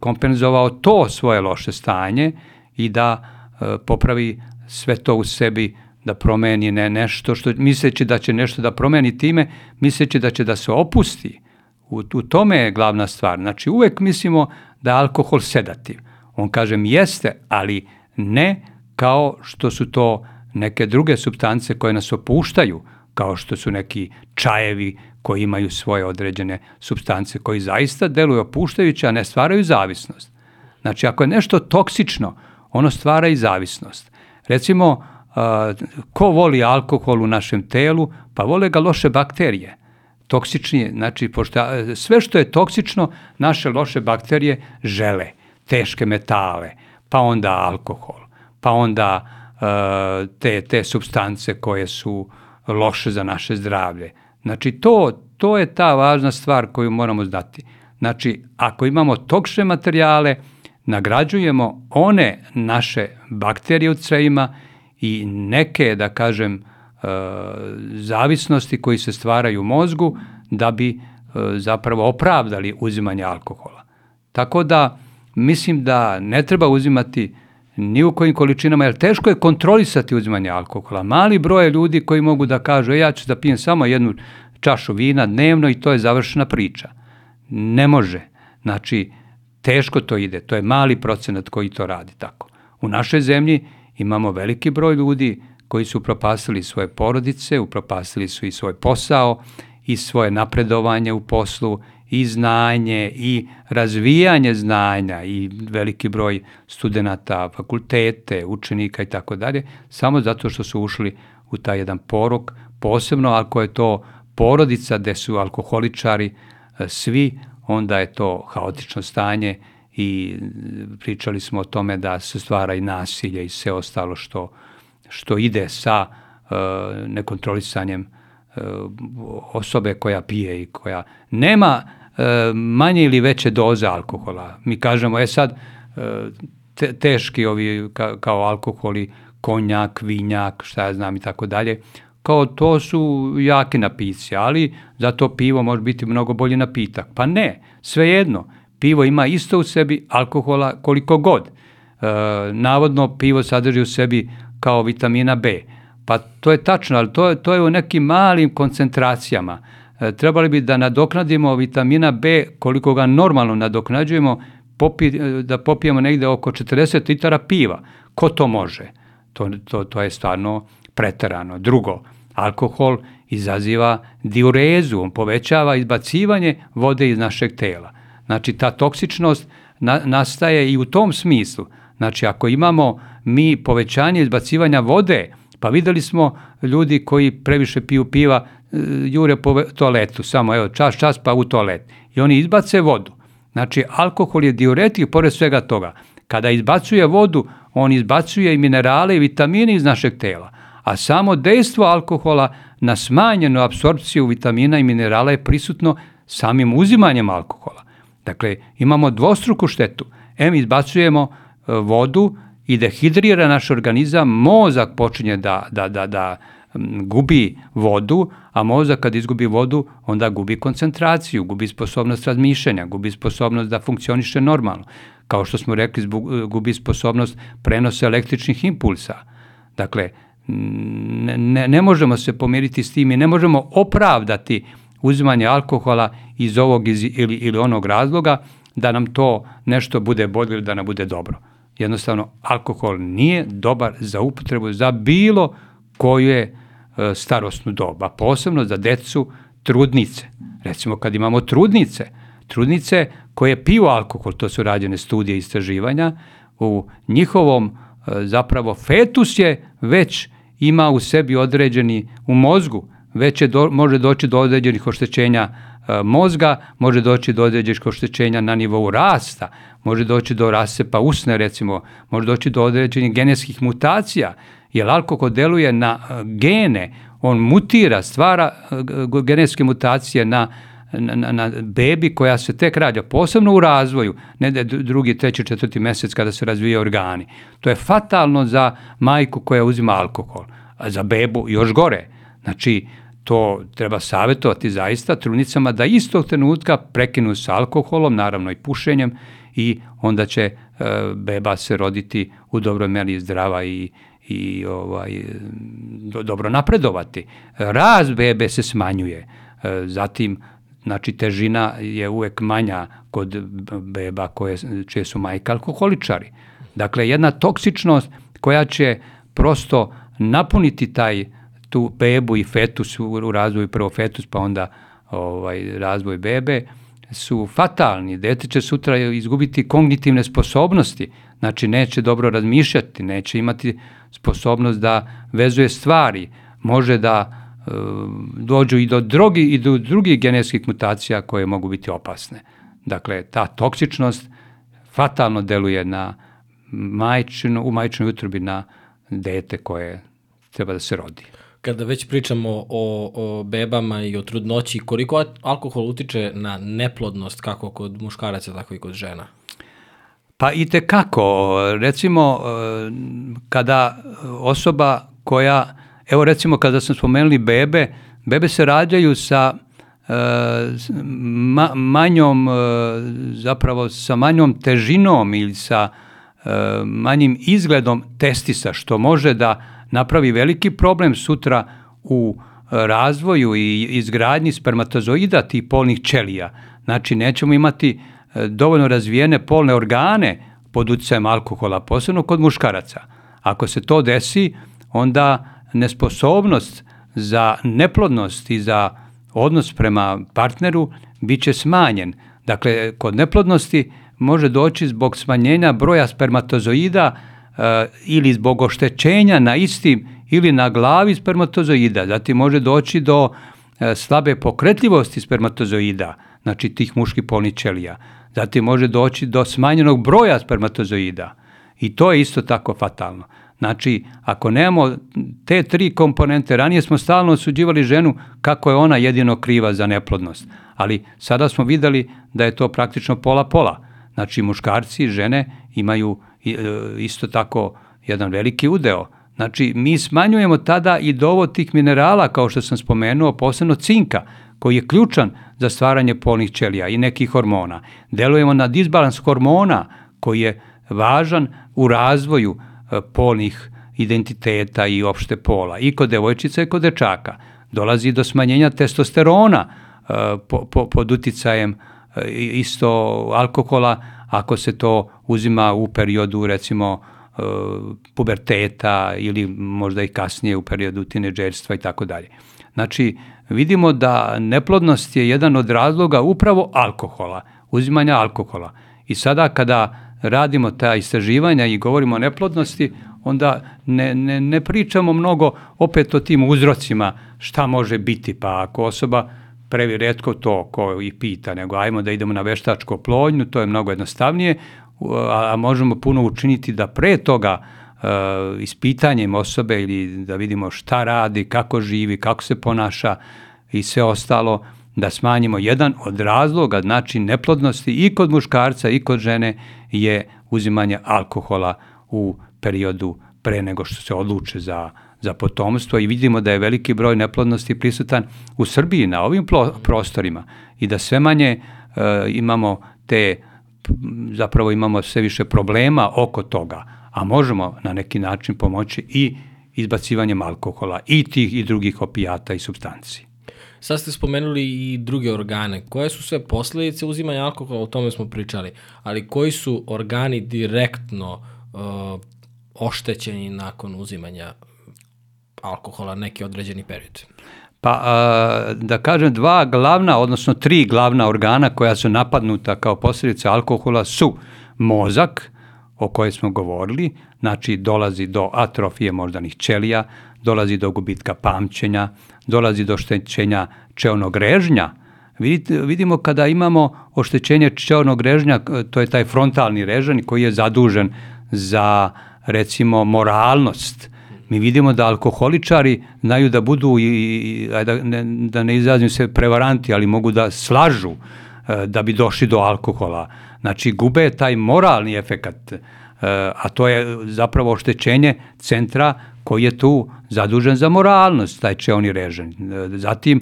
kompenzovao to svoje loše stanje i da e, popravi sve to u sebi da promeni ne nešto što misleći da će nešto da promeni time, misleći da će da se opusti. U, u tome je glavna stvar. Znači uvek mislimo da je alkohol sedativ. On kažem jeste, ali ne kao što su to neke druge substance koje nas opuštaju, kao što su neki čajevi koji imaju svoje određene substance koji zaista deluju opuštajuće, a ne stvaraju zavisnost. Znači, ako je nešto toksično, ono stvara i zavisnost. Recimo, ko voli alkohol u našem telu? Pa vole ga loše bakterije. Toksičnije, znači, pošto, sve što je toksično, naše loše bakterije žele. Teške metale, pa onda alkohol, pa onda te, te substance koje su loše za naše zdravlje. Znači, to, to je ta važna stvar koju moramo znati. Znači, ako imamo toksične materijale, nagrađujemo one naše bakterije u crevima i neke, da kažem, e, zavisnosti koji se stvaraju u mozgu da bi e, zapravo opravdali uzimanje alkohola. Tako da mislim da ne treba uzimati ni u kojim količinama, jer teško je kontrolisati uzimanje alkohola. Mali broj ljudi koji mogu da kažu, e, ja ću da pijem samo jednu čašu vina dnevno i to je završena priča. Ne može. Znači, teško to ide. To je mali procenat koji to radi tako. U našoj zemlji imamo veliki broj ljudi koji su upropastili svoje porodice, upropastili su i svoj posao i svoje napredovanje u poslu i znanje i razvijanje znanja i veliki broj studenta, fakultete, učenika i tako dalje, samo zato što su ušli u taj jedan porok, posebno ako je to porodica gde su alkoholičari e, svi, onda je to haotično stanje i pričali smo o tome da se stvara i nasilje i sve ostalo što, što ide sa uh, nekontrolisanjem uh, osobe koja pije i koja nema E, manje ili veće doze alkohola. Mi kažemo, e sad, e, te, teški ovi ka, kao alkoholi, konjak, vinjak, šta ja znam i tako dalje, kao to su jaki napici, ali zato pivo može biti mnogo bolji napitak. Pa ne, svejedno, pivo ima isto u sebi alkohola koliko god. E, navodno pivo sadrži u sebi kao vitamina B. Pa to je tačno, ali to, to je u nekim malim koncentracijama. E, trebali bi da nadoknadimo vitamina B koliko ga normalno nadoknađujemo, popi, e, da popijemo negde oko 40 litara piva. Ko to može? To, to, to je stvarno preterano. Drugo, alkohol izaziva diurezu, on povećava izbacivanje vode iz našeg tela. Znači, ta toksičnost na, nastaje i u tom smislu. Znači, ako imamo mi povećanje izbacivanja vode, pa videli smo ljudi koji previše piju piva, jure po toaletu, samo evo čas, čas pa u toalet. I oni izbace vodu. Znači, alkohol je diuretik pored svega toga. Kada izbacuje vodu, on izbacuje i minerale i vitamine iz našeg tela. A samo dejstvo alkohola na smanjenu apsorpciju vitamina i minerala je prisutno samim uzimanjem alkohola. Dakle, imamo dvostruku štetu. M izbacujemo e, vodu i dehidrira naš organizam, mozak počinje da, da, da, da gubi vodu, a mozak kad izgubi vodu, onda gubi koncentraciju, gubi sposobnost razmišljanja, gubi sposobnost da funkcioniše normalno. kao što smo rekli, zbog, gubi sposobnost prenosa električnih impulsa. Dakle, ne, ne, možemo se pomiriti s tim i ne možemo opravdati uzimanje alkohola iz ovog iz, ili, ili onog razloga da nam to nešto bude bolje ili da nam bude dobro. Jednostavno, alkohol nije dobar za upotrebu za bilo koje e, starostnu doba, posebno za decu trudnice. Recimo, kad imamo trudnice, trudnice koje piju alkohol, to su rađene studije i istraživanja, u njihovom e, zapravo fetus je već ima u sebi određeni, u mozgu, već je do, može doći do određenih oštećenja e, mozga, može doći do određenih oštećenja na nivou rasta, može doći do rasepa usne recimo, može doći do određenih genetskih mutacija, jer alkohol deluje na e, gene, on mutira, stvara e, genetske mutacije na na, na bebi koja se tek rađa, posebno u razvoju, ne da drugi, treći, četvrti mesec kada se razvije organi. To je fatalno za majku koja uzima alkohol, a za bebu još gore. Znači, to treba savjetovati zaista trudnicama da istog trenutka prekinu sa alkoholom, naravno i pušenjem i onda će e, beba se roditi u dobroj meri zdrava i, i ovaj, do, dobro napredovati. Raz bebe se smanjuje, e, zatim znači težina je uvek manja kod beba koje, čije su majke alkoholičari. Dakle, jedna toksičnost koja će prosto napuniti taj tu bebu i fetus u, razvoju, prvo fetus pa onda ovaj, razvoj bebe, su fatalni. Dete će sutra izgubiti kognitivne sposobnosti, znači neće dobro razmišljati, neće imati sposobnost da vezuje stvari, može da e, dođu i do, drogi, i do drugih genetskih mutacija koje mogu biti opasne. Dakle, ta toksičnost fatalno deluje na majčinu, u majčinoj utrobi na dete koje treba da se rodi. Kada već pričamo o, o bebama i o trudnoći, koliko alkohol utiče na neplodnost kako kod muškaraca, tako i kod žena? Pa i te kako. Recimo, e, kada osoba koja, evo recimo kada smo spomenuli bebe, bebe se rađaju sa e, ma, manjom, e, zapravo sa manjom težinom ili sa manjim izgledom testisa, što može da napravi veliki problem sutra u razvoju i izgradnji spermatozoida tih polnih ćelija. Znači, nećemo imati e, dovoljno razvijene polne organe pod utjecajem alkohola, posebno kod muškaraca. Ako se to desi, onda nesposobnost za neplodnost i za odnos prema partneru bit će smanjen. Dakle, kod neplodnosti može doći zbog smanjenja broja spermatozoida ili zbog oštećenja na istim ili na glavi spermatozoida. Zatim može doći do eh, slabe pokretljivosti spermatozoida, znači tih muških polnih ćelija. Zatim može doći do smanjenog broja spermatozoida i to je isto tako fatalno. Znači, ako nemamo te tri komponente, ranije smo stalno osuđivali ženu kako je ona jedino kriva za neplodnost, ali sada smo videli da je to praktično pola-pola. Znači, muškarci i žene imaju isto tako jedan veliki udeo. Znači, mi smanjujemo tada i dovod tih minerala, kao što sam spomenuo, posebno cinka, koji je ključan za stvaranje polnih ćelija i nekih hormona. Delujemo na disbalans hormona, koji je važan u razvoju e, polnih identiteta i opšte pola, i kod devojčica i kod dečaka. Dolazi do smanjenja testosterona e, po, po, pod uticajem isto alkohola, ako se to uzima u periodu recimo e, puberteta ili možda i kasnije u periodu tineđerstva i tako dalje. Znači, vidimo da neplodnost je jedan od razloga upravo alkohola, uzimanja alkohola. I sada kada radimo ta istraživanja i govorimo o neplodnosti, onda ne, ne, ne pričamo mnogo opet o tim uzrocima šta može biti, pa ako osoba previ redko to ko i pita, nego ajmo da idemo na veštačko plodnju, to je mnogo jednostavnije, a, a možemo puno učiniti da pre toga uh, ispitanjem osobe ili da vidimo šta radi, kako živi, kako se ponaša i sve ostalo, da smanjimo. Jedan od razloga, znači neplodnosti i kod muškarca i kod žene je uzimanje alkohola u periodu pre nego što se odluče za za potomstvo i vidimo da je veliki broj neplodnosti prisutan u Srbiji na ovim prostorima i da sve manje e, imamo te zapravo imamo sve više problema oko toga, a možemo na neki način pomoći i izbacivanjem alkohola i tih i drugih opijata i substanci. Sad ste spomenuli i druge organe. Koje su sve posledice uzimanja alkohola, o tome smo pričali, ali koji su organi direktno uh, oštećeni nakon uzimanja alkohola neki određeni period? Pa da kažem dva glavna, odnosno tri glavna organa koja su napadnuta kao posljedica alkohola su mozak, o kojoj smo govorili, znači dolazi do atrofije moždanih ćelija, dolazi do gubitka pamćenja, dolazi do oštećenja čeonog režnja. Vidite, vidimo kada imamo oštećenje čeonog režnja, to je taj frontalni režanj koji je zadužen za recimo moralnost. Mi vidimo da alkoholičari znaju da budu i, da ne, da ne izrazim se prevaranti, ali mogu da slažu e, da bi došli do alkohola. Znači gube taj moralni efekat, e, a to je zapravo oštećenje centra koji je tu zadužen za moralnost, taj čeoni režen. Zatim,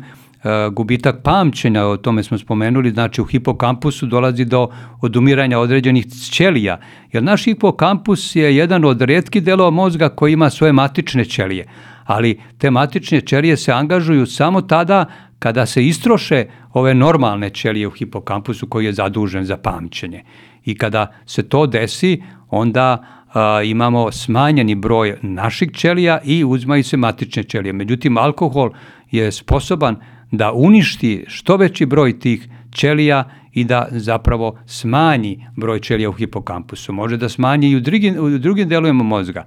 gubitak pamćenja, o tome smo spomenuli, znači u hipokampusu dolazi do odumiranja određenih ćelija, jer naš hipokampus je jedan od redkih delova mozga koji ima svoje matične ćelije, ali te matične ćelije se angažuju samo tada kada se istroše ove normalne ćelije u hipokampusu koji je zadužen za pamćenje. I kada se to desi, onda a, imamo smanjeni broj naših ćelija i uzmaju se matične ćelije. Međutim, alkohol je sposoban da uništi što veći broj tih ćelija i da zapravo smanji broj ćelija u hipokampusu. Može da smanji i u drugim, u drugim delovima mozga.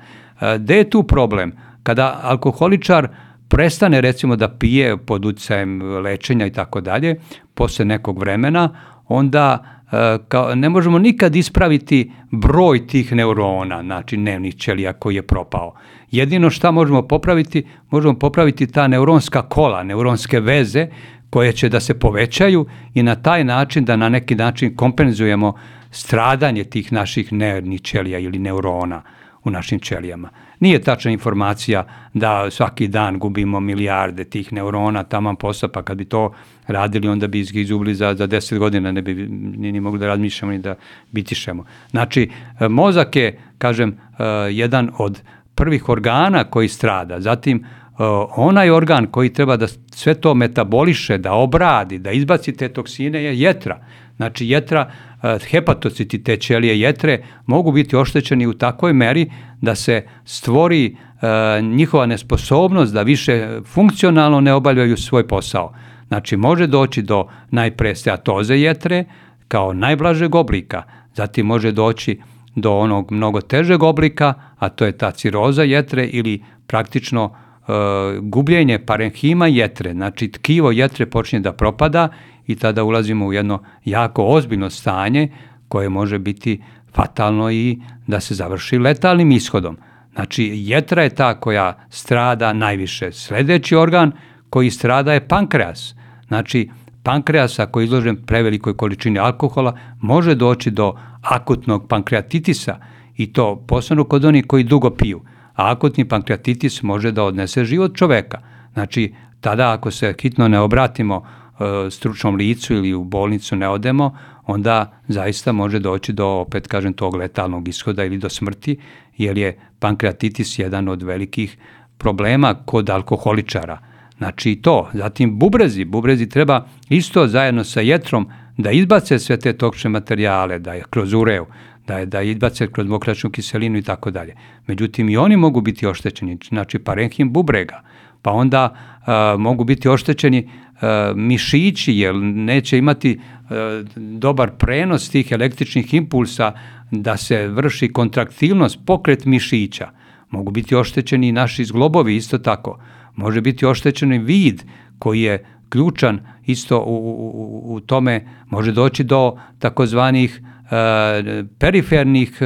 Gde je tu problem? Kada alkoholičar prestane recimo da pije pod utjecajem lečenja i tako dalje, posle nekog vremena, onda E, kao, ne možemo nikad ispraviti broj tih neurona, znači dnevnih ćelija koji je propao. Jedino šta možemo popraviti, možemo popraviti ta neuronska kola, neuronske veze koje će da se povećaju i na taj način da na neki način kompenzujemo stradanje tih naših nervnih ćelija ili neurona u našim ćelijama. Nije tačna informacija da svaki dan gubimo milijarde tih neurona taman posla, pa kad bi to radili, onda bi ih izubili za, za 10 godina, ne bi ni, ni mogli da razmišljamo ni da bitišemo. Znači, e, mozak je, kažem, e, jedan od prvih organa koji strada. Zatim, e, onaj organ koji treba da sve to metaboliše, da obradi, da izbaci te toksine je jetra. Znači, jetra, hepatociti te ćelije jetre mogu biti oštećeni u takvoj meri da se stvori njihova nesposobnost da više funkcionalno ne obavljaju svoj posao. Znači, može doći do najpre steatoze jetre kao najblažeg oblika, zatim može doći do onog mnogo težeg oblika, a to je ta ciroza jetre ili praktično e, gubljenje parenhima jetre, znači tkivo jetre počinje da propada i tada ulazimo u jedno jako ozbiljno stanje koje može biti fatalno i da se završi letalnim ishodom. Znači, jetra je ta koja strada najviše. Sledeći organ koji strada je pankreas. Znači, pankreas ako je izložen prevelikoj količini alkohola može doći do akutnog pankreatitisa i to posebno kod onih koji dugo piju. A akutni pankreatitis može da odnese život čoveka. Znači, tada ako se hitno ne obratimo e, stručnom licu ili u bolnicu ne odemo, onda zaista može doći do, opet kažem, tog letalnog ishoda ili do smrti, jer je pankreatitis jedan od velikih problema kod alkoholičara. Znači to, zatim bubrezi, bubrezi treba isto zajedno sa jetrom da izbace sve te toksične materijale, da je kroz ureu, da je da izbace kroz mokračnu kiselinu i tako dalje. Međutim i oni mogu biti oštećeni, znači parenhim bubrega, pa onda a, mogu biti oštećeni a, mišići jer neće imati a, dobar prenos tih električnih impulsa da se vrši kontraktilnost, pokret mišića. Mogu biti oštećeni i naši zglobovi isto tako može biti oštećen vid koji je ključan isto u, u, u tome, može doći do takozvanih e, perifernih e,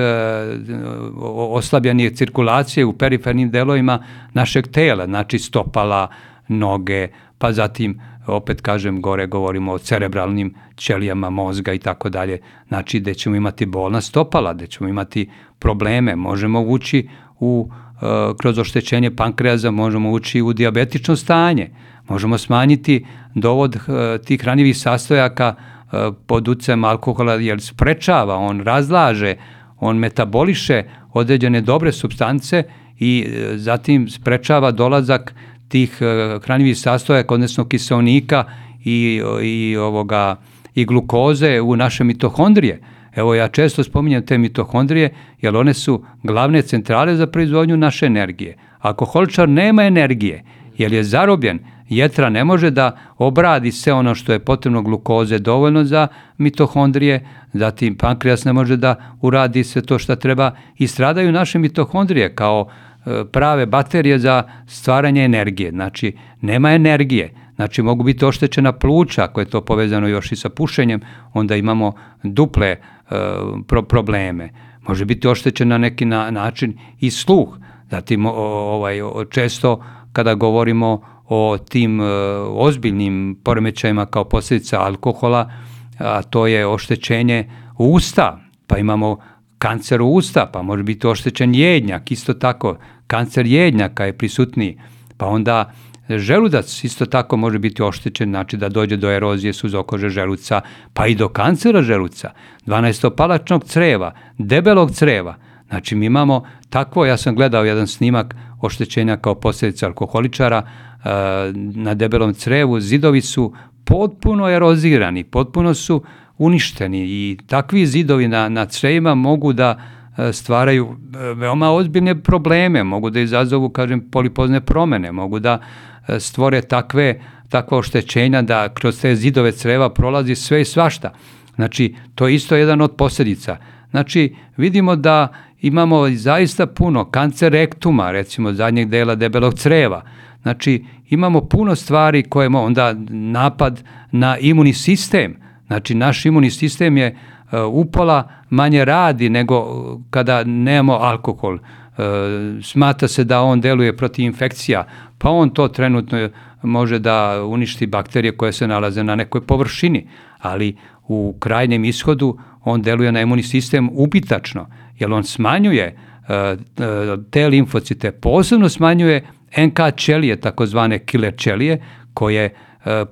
oslabljenih cirkulacije u perifernim delovima našeg tela, znači stopala, noge, pa zatim opet kažem gore govorimo o cerebralnim ćelijama mozga i tako dalje, znači gde ćemo imati bolna stopala, gde ćemo imati probleme, možemo ući u Eh, kroz oštećenje pankreaza možemo ući u diabetično stanje, možemo smanjiti dovod eh, tih hranjivih sastojaka pod ucem alkohola jer sprečava, on razlaže, on metaboliše određene dobre substance i e, zatim sprečava dolazak tih hranjivih sastojaka, odnosno kiselnika i, i, ovoga, i glukoze u naše mitohondrije. Evo ja često spominjem te mitohondrije jer one su glavne centrale za proizvodnju naše energije. Alkoholičar nema energije jer je zarobljen, jetra ne može da obradi sve ono što je potrebno glukoze dovoljno za mitohondrije, zatim pankrijas ne može da uradi sve to što treba i stradaju naše mitohondrije kao e, prave baterije za stvaranje energije. Znači, nema energije. Znači, mogu biti oštećena pluća, ako je to povezano još i sa pušenjem, onda imamo duple e, pro probleme. Može biti oštećen na neki na, način i sluh. Zatim, ovaj, često kada govorimo o tim e, ozbiljnim poremećajima kao posljedica alkohola, a to je oštećenje usta, pa imamo kancer usta, pa može biti oštećen jednjak, isto tako, kancer jednjaka je prisutniji, pa onda želudac isto tako može biti oštećen, znači da dođe do erozije suzokože želuca, pa i do kancera želuca, 12-palačnog creva, debelog creva, znači mi imamo takvo, ja sam gledao jedan snimak oštećenja kao posljedica alkoholičara, na debelom crevu, zidovi su potpuno erozirani, potpuno su uništeni i takvi zidovi na, na crevima mogu da stvaraju veoma ozbiljne probleme, mogu da izazovu, kažem, polipozne promene, mogu da stvore takve, takva oštećenja da kroz te zidove creva prolazi sve i svašta. Znači, to je isto jedan od posljedica. Znači, vidimo da imamo zaista puno kancer rektuma, recimo zadnjeg dela debelog creva, Znači, imamo puno stvari koje onda napad na imunni sistem. Znači, naš imunni sistem je uh, upola manje radi nego kada nemamo alkohol. Uh, smata se da on deluje protiv infekcija, pa on to trenutno može da uništi bakterije koje se nalaze na nekoj površini, ali u krajnjem ishodu on deluje na imunni sistem ubitačno, jer on smanjuje te limfocite, posebno smanjuje NK ćelije, takozvane killer ćelije, koje e,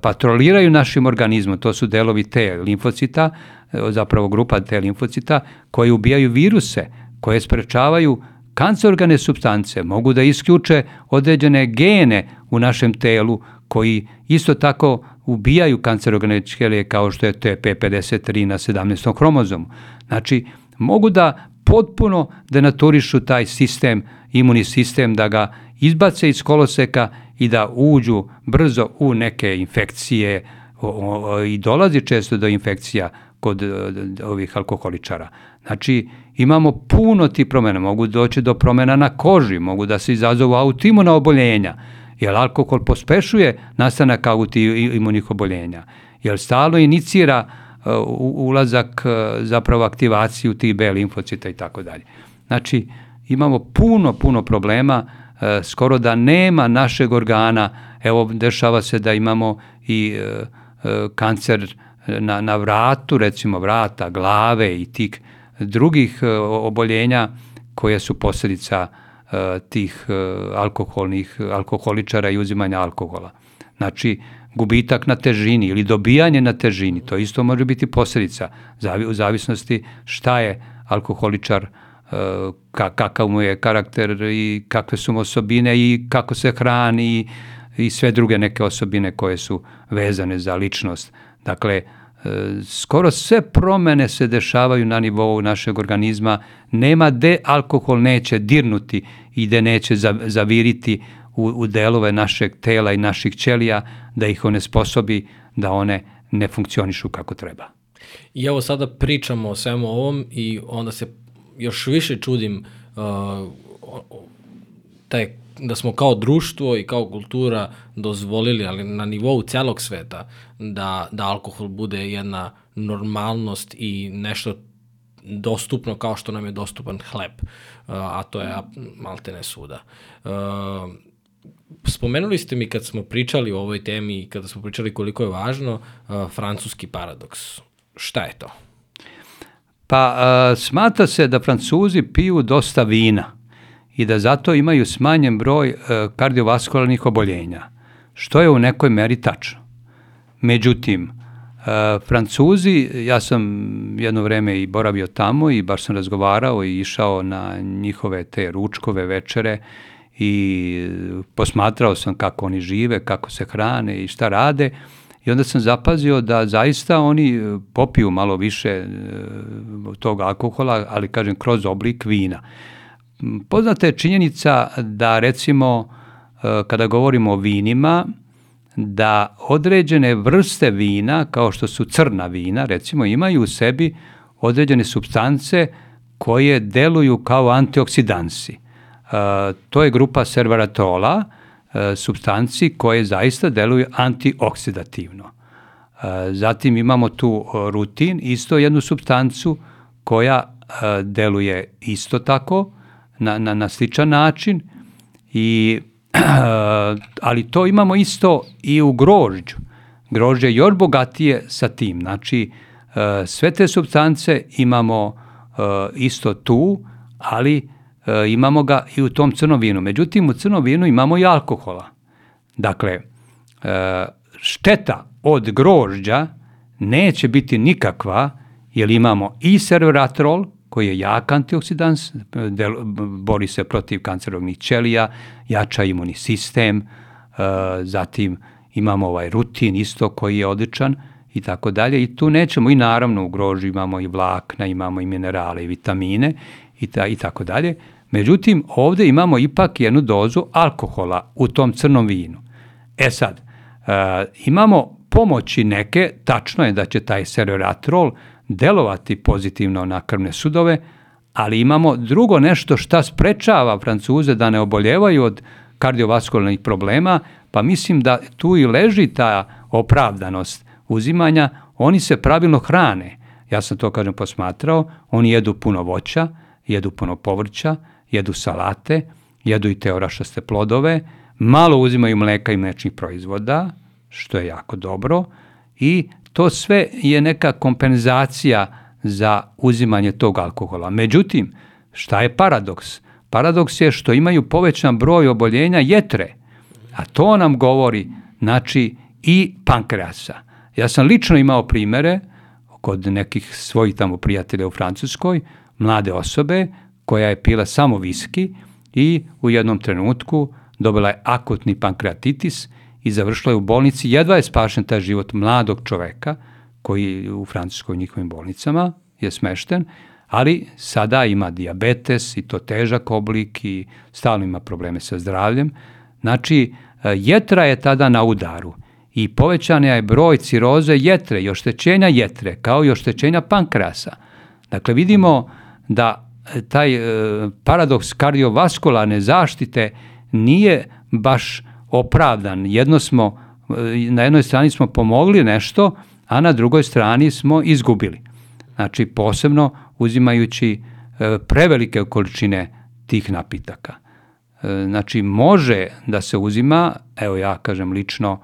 patroliraju našim organizmom, to su delovi te limfocita, e, zapravo grupa te limfocita, koji ubijaju viruse, koje sprečavaju kancerogene substance, mogu da isključe određene gene u našem telu koji isto tako ubijaju kancerogene ćelije kao što je TP53 na 17. hromozomu. Znači, mogu da potpuno denaturišu taj sistem, imunni sistem, da ga izbace iz koloseka i da uđu brzo u neke infekcije o, o, i dolazi često do infekcija kod e, ovih alkoholičara. Znači, imamo puno ti promjena, mogu doći do promjena na koži, mogu da se izazovu autoimuna oboljenja, jer alkohol pospešuje nastanak autoimunih oboljenja, jer stalno inicira uh, ulazak, uh, zapravo aktivaciju tih B limfocita i tako dalje. Znači, imamo puno, puno problema E, skoro da nema našeg organa, evo dešava se da imamo i e, e, kancer na, na vratu, recimo vrata, glave i tih drugih oboljenja koje su posljedica tih alkoholnih, alkoholičara i uzimanja alkohola. Znači, gubitak na težini ili dobijanje na težini, to isto može biti posljedica u zavisnosti šta je alkoholičar uh, kakav mu je karakter i kakve su mu osobine i kako se hrani i sve druge neke osobine koje su vezane za ličnost. Dakle, e, skoro sve promene se dešavaju na nivou našeg organizma. Nema gde alkohol neće dirnuti i gde neće zaviriti u, u delove našeg tela i naših ćelija da ih one sposobi da one ne funkcionišu kako treba. I evo sada pričamo o svemu ovom i onda se još više čudim uh, taj, da smo kao društvo i kao kultura dozvolili, ali na nivou celog sveta, da, da alkohol bude jedna normalnost i nešto dostupno kao što nam je dostupan hleb, uh, a to je maltene suda. Uh, spomenuli ste mi kad smo pričali o ovoj temi i kada smo pričali koliko je važno uh, francuski paradoks. Šta je to? Pa a, smatra se da Francuzi piju dosta vina i da zato imaju smanjen broj a, kardiovaskularnih oboljenja, što je u nekoj meri tačno. Međutim, Francuzi, ja sam jedno vreme i boravio tamo i baš sam razgovarao i išao na njihove te ručkove večere i posmatrao sam kako oni žive, kako se hrane i šta rade i onda sam zapazio da zaista oni e, popiju malo više e, tog alkohola, ali kažem kroz oblik vina. Poznata je činjenica da recimo e, kada govorimo o vinima, da određene vrste vina, kao što su crna vina, recimo, imaju u sebi određene substance koje deluju kao antioksidansi. To je grupa servaratola, e, substanci koje zaista deluju antioksidativno. E, zatim imamo tu rutin, isto jednu substancu koja deluje isto tako, na, na, na sličan način i ali to imamo isto i u grožđu. Grožđe je još bogatije sa tim. Znači, e, sve te substance imamo e, isto tu, ali e, imamo ga i u tom crnom vinu. Međutim, u crnom vinu imamo i alkohola. Dakle, šteta od grožđa neće biti nikakva, jer imamo i serveratrol, koji je jak antioksidans, bori se protiv kancerognih ćelija, jača imunni sistem, uh, zatim imamo ovaj rutin isto koji je odličan i tako dalje. I tu nećemo i naravno u grožu imamo i vlakna, imamo i minerale i vitamine i, ta, i tako dalje. Međutim, ovde imamo ipak jednu dozu alkohola u tom crnom vinu. E sad, uh, imamo pomoći neke, tačno je da će taj seroratrol delovati pozitivno na krvne sudove, ali imamo drugo nešto šta sprečava Francuze da ne oboljevaju od kardiovaskularnih problema, pa mislim da tu i leži ta opravdanost uzimanja, oni se pravilno hrane. Ja sam to, kažem, posmatrao, oni jedu puno voća, jedu puno povrća, jedu salate, jedu i te orašaste plodove, malo uzimaju mleka i mlečnih proizvoda, što je jako dobro, i to sve je neka kompenzacija za uzimanje tog alkohola. Međutim, šta je paradoks? Paradoks je što imaju povećan broj oboljenja jetre, a to nam govori znači i pankreasa. Ja sam lično imao primere kod nekih svojih tamo prijatelja u Francuskoj, mlade osobe koja je pila samo viski i u jednom trenutku dobila je akutni pankreatitis i završila je u bolnici. Jedva je spašen taj život mladog čoveka koji u Francuskoj njihovim bolnicama je smešten, ali sada ima diabetes i to težak oblik i stalno ima probleme sa zdravljem. Znači, jetra je tada na udaru i povećan je broj ciroze jetre i oštećenja jetre, kao i oštećenja pankrasa. Dakle, vidimo da taj e, paradoks kardiovaskularne zaštite nije baš opravdan. Jedno smo, na jednoj strani smo pomogli nešto, a na drugoj strani smo izgubili. Znači, posebno uzimajući e, prevelike količine tih napitaka. E, znači, može da se uzima, evo ja kažem lično,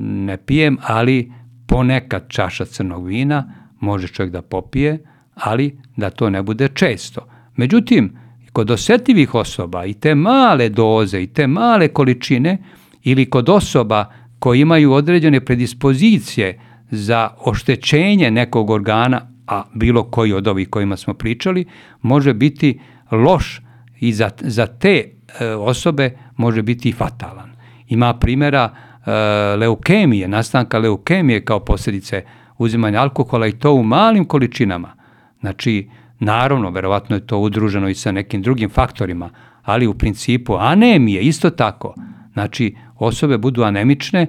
ne pijem, ali ponekad čaša crnog vina može čovjek da popije, ali da to ne bude često. Međutim, kod osetljivih osoba i te male doze i te male količine ili kod osoba koji imaju određene predispozicije za oštećenje nekog organa, a bilo koji od ovih kojima smo pričali, može biti loš i za, za te e, osobe može biti fatalan. Ima primjera e, leukemije, nastanka leukemije kao posljedice uzimanja alkohola i to u malim količinama. Znači, Naravno, verovatno je to udruženo i sa nekim drugim faktorima, ali u principu anemije isto tako. Znači, osobe budu anemične, e,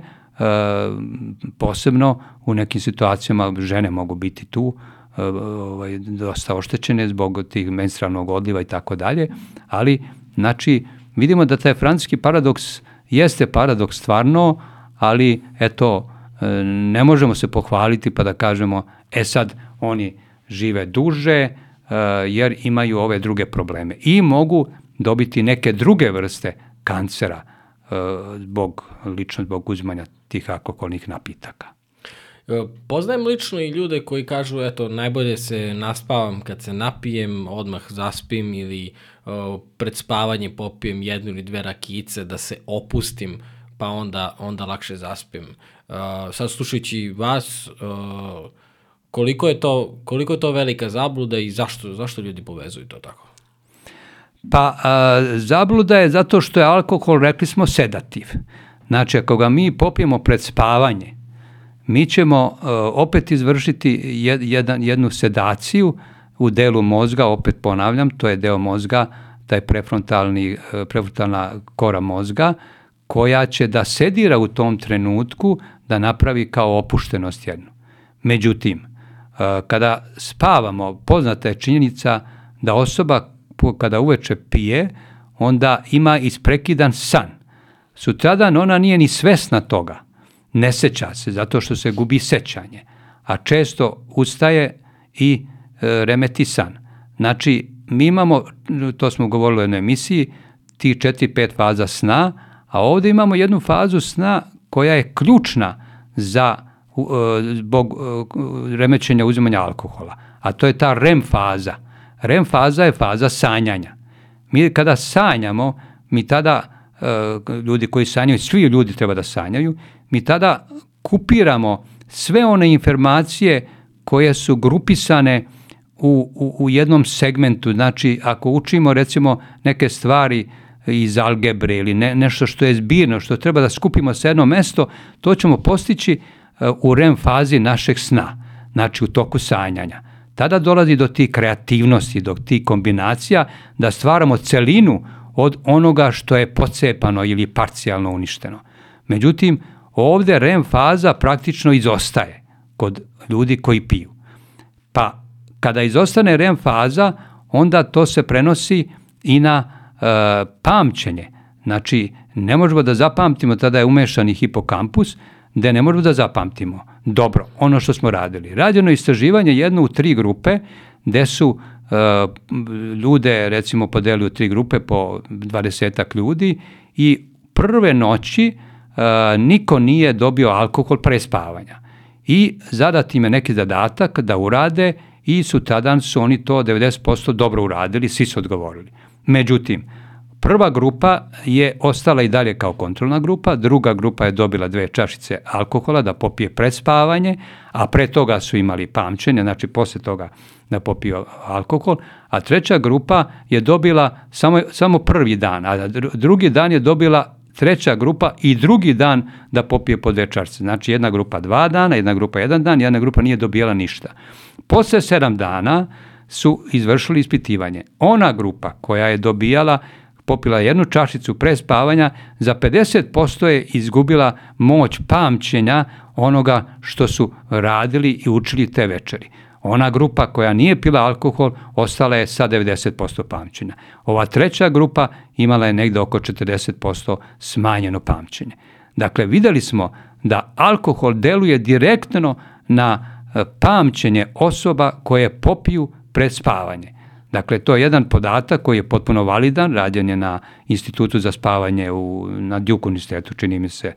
posebno u nekim situacijama žene mogu biti tu, e, ovaj, dosta oštećene zbog tih menstrualnog odliva i tako dalje, ali znači vidimo da taj francuski paradoks jeste paradoks stvarno, ali eto, e, ne možemo se pohvaliti pa da kažemo, e sad oni žive duže, Eh, jer imaju ove druge probleme i mogu dobiti neke druge vrste kancera eh, zbog, lično zbog uzimanja tih alkoholnih napitaka. Eh, poznajem lično i ljude koji kažu, eto, najbolje se naspavam kad se napijem, odmah zaspim ili pred spavanje popijem jednu ili dve rakice da se opustim pa onda, onda lakše zaspim. Sad slušajući vas, koliko, je to, koliko je to velika zabluda i zašto, zašto ljudi povezuju to tako? Pa a, zabluda je zato što je alkohol, rekli smo, sedativ. Znači, ako ga mi popijemo pred spavanje, mi ćemo a, opet izvršiti jed, jedan, jednu sedaciju u delu mozga, opet ponavljam, to je deo mozga, taj prefrontalni, prefrontalna kora mozga, koja će da sedira u tom trenutku da napravi kao opuštenost jednu. Međutim, kada spavamo, poznata je činjenica da osoba kada uveče pije, onda ima isprekidan san. Sutradan ona nije ni svesna toga. Ne seća se, zato što se gubi sećanje. A često ustaje i e, remeti san. Znači, mi imamo, to smo govorili u jednoj emisiji, ti 4-5 faza sna, a ovde imamo jednu fazu sna koja je ključna za zbog e, remećenja uzimanja alkohola, a to je ta REM faza – REM faza je faza sanjanja. Mi kada sanjamo, mi tada, e, ljudi koji sanjaju, svi ljudi treba da sanjaju, mi tada kupiramo sve one informacije koje su grupisane u, u, u jednom segmentu. Znači, ako učimo recimo neke stvari iz algebre ili ne, nešto što je zbirno, što treba da skupimo sa jedno mesto, to ćemo postići e, u REM fazi našeg sna, znači u toku sanjanja tada dolazi do tih kreativnosti, do tih kombinacija, da stvaramo celinu od onoga što je pocepano ili parcijalno uništeno. Međutim, ovde REM faza praktično izostaje kod ljudi koji piju. Pa kada izostane REM faza, onda to se prenosi i na e, pamćenje. Znači, ne možemo da zapamtimo, tada je umešani hipokampus, gde ne možemo da zapamtimo dobro ono što smo radili. Rađeno istraživanje jedno u tri grupe, gde su uh, ljude recimo podeli u tri grupe po 20 ljudi i prve noći uh, niko nije dobio alkohol pre spavanja. I zadat im je neki zadatak da urade i sutradan su oni to 90% dobro uradili, svi su odgovorili. Međutim, Prva grupa je ostala i dalje kao kontrolna grupa, druga grupa je dobila dve čašice alkohola da popije pred spavanje, a pre toga su imali pamćenje, znači posle toga da popiju alkohol, a treća grupa je dobila samo, samo prvi dan, a drugi dan je dobila treća grupa i drugi dan da popije po dve čašice. Znači jedna grupa dva dana, jedna grupa jedan dan, jedna grupa nije dobijala ništa. Posle sedam dana su izvršili ispitivanje. Ona grupa koja je dobijala popila jednu čašicu pre spavanja, za 50% je izgubila moć pamćenja onoga što su radili i učili te večeri. Ona grupa koja nije pila alkohol ostala je sa 90% pamćenja. Ova treća grupa imala je negde oko 40% smanjeno pamćenje. Dakle, videli smo da alkohol deluje direktno na e, pamćenje osoba koje popiju pred spavanje. Dakle, to je jedan podatak koji je potpuno validan, rađen je na institutu za spavanje u, na Duke universitetu, čini mi se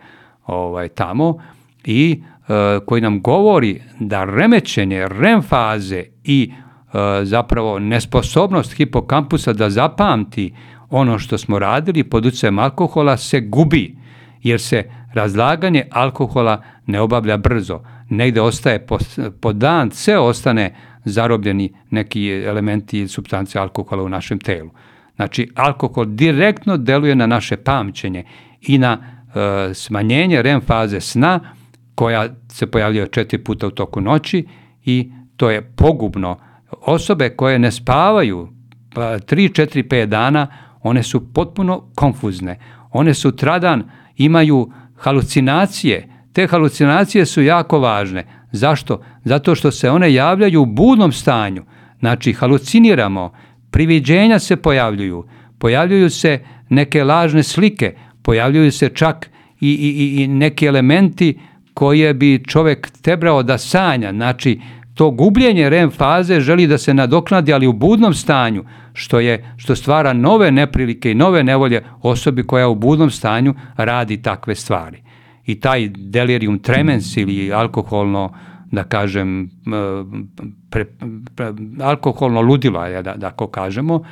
ovaj, tamo, i e, koji nam govori da remećenje REM faze i e, zapravo nesposobnost hipokampusa da zapamti ono što smo radili pod utjecajem alkohola se gubi, jer se razlaganje alkohola ne obavlja brzo. Negde ostaje po, po dan, sve ostane zarobljeni neki elementi ili substance alkohola u našem telu. Znači, alkohol direktno deluje na naše pamćenje i na e, smanjenje REM faze sna, koja se pojavljuje četiri puta u toku noći i to je pogubno. Osobe koje ne spavaju pa 3, 4, 5 dana, one su potpuno konfuzne. One sutradan imaju halucinacije. Te halucinacije su jako važne. Zašto? Zato što se one javljaju u budnom stanju. Znači, haluciniramo, priviđenja se pojavljuju, pojavljuju se neke lažne slike, pojavljuju se čak i, i, i neki elementi koje bi čovek tebrao da sanja. Znači, to gubljenje REM faze želi da se nadoknadi, ali u budnom stanju, što, je, što stvara nove neprilike i nove nevolje osobi koja u budnom stanju radi takve stvari i taj delirium tremens ili alkoholno da kažem pre, pre, alkoholno ludilo da, da ako kažemo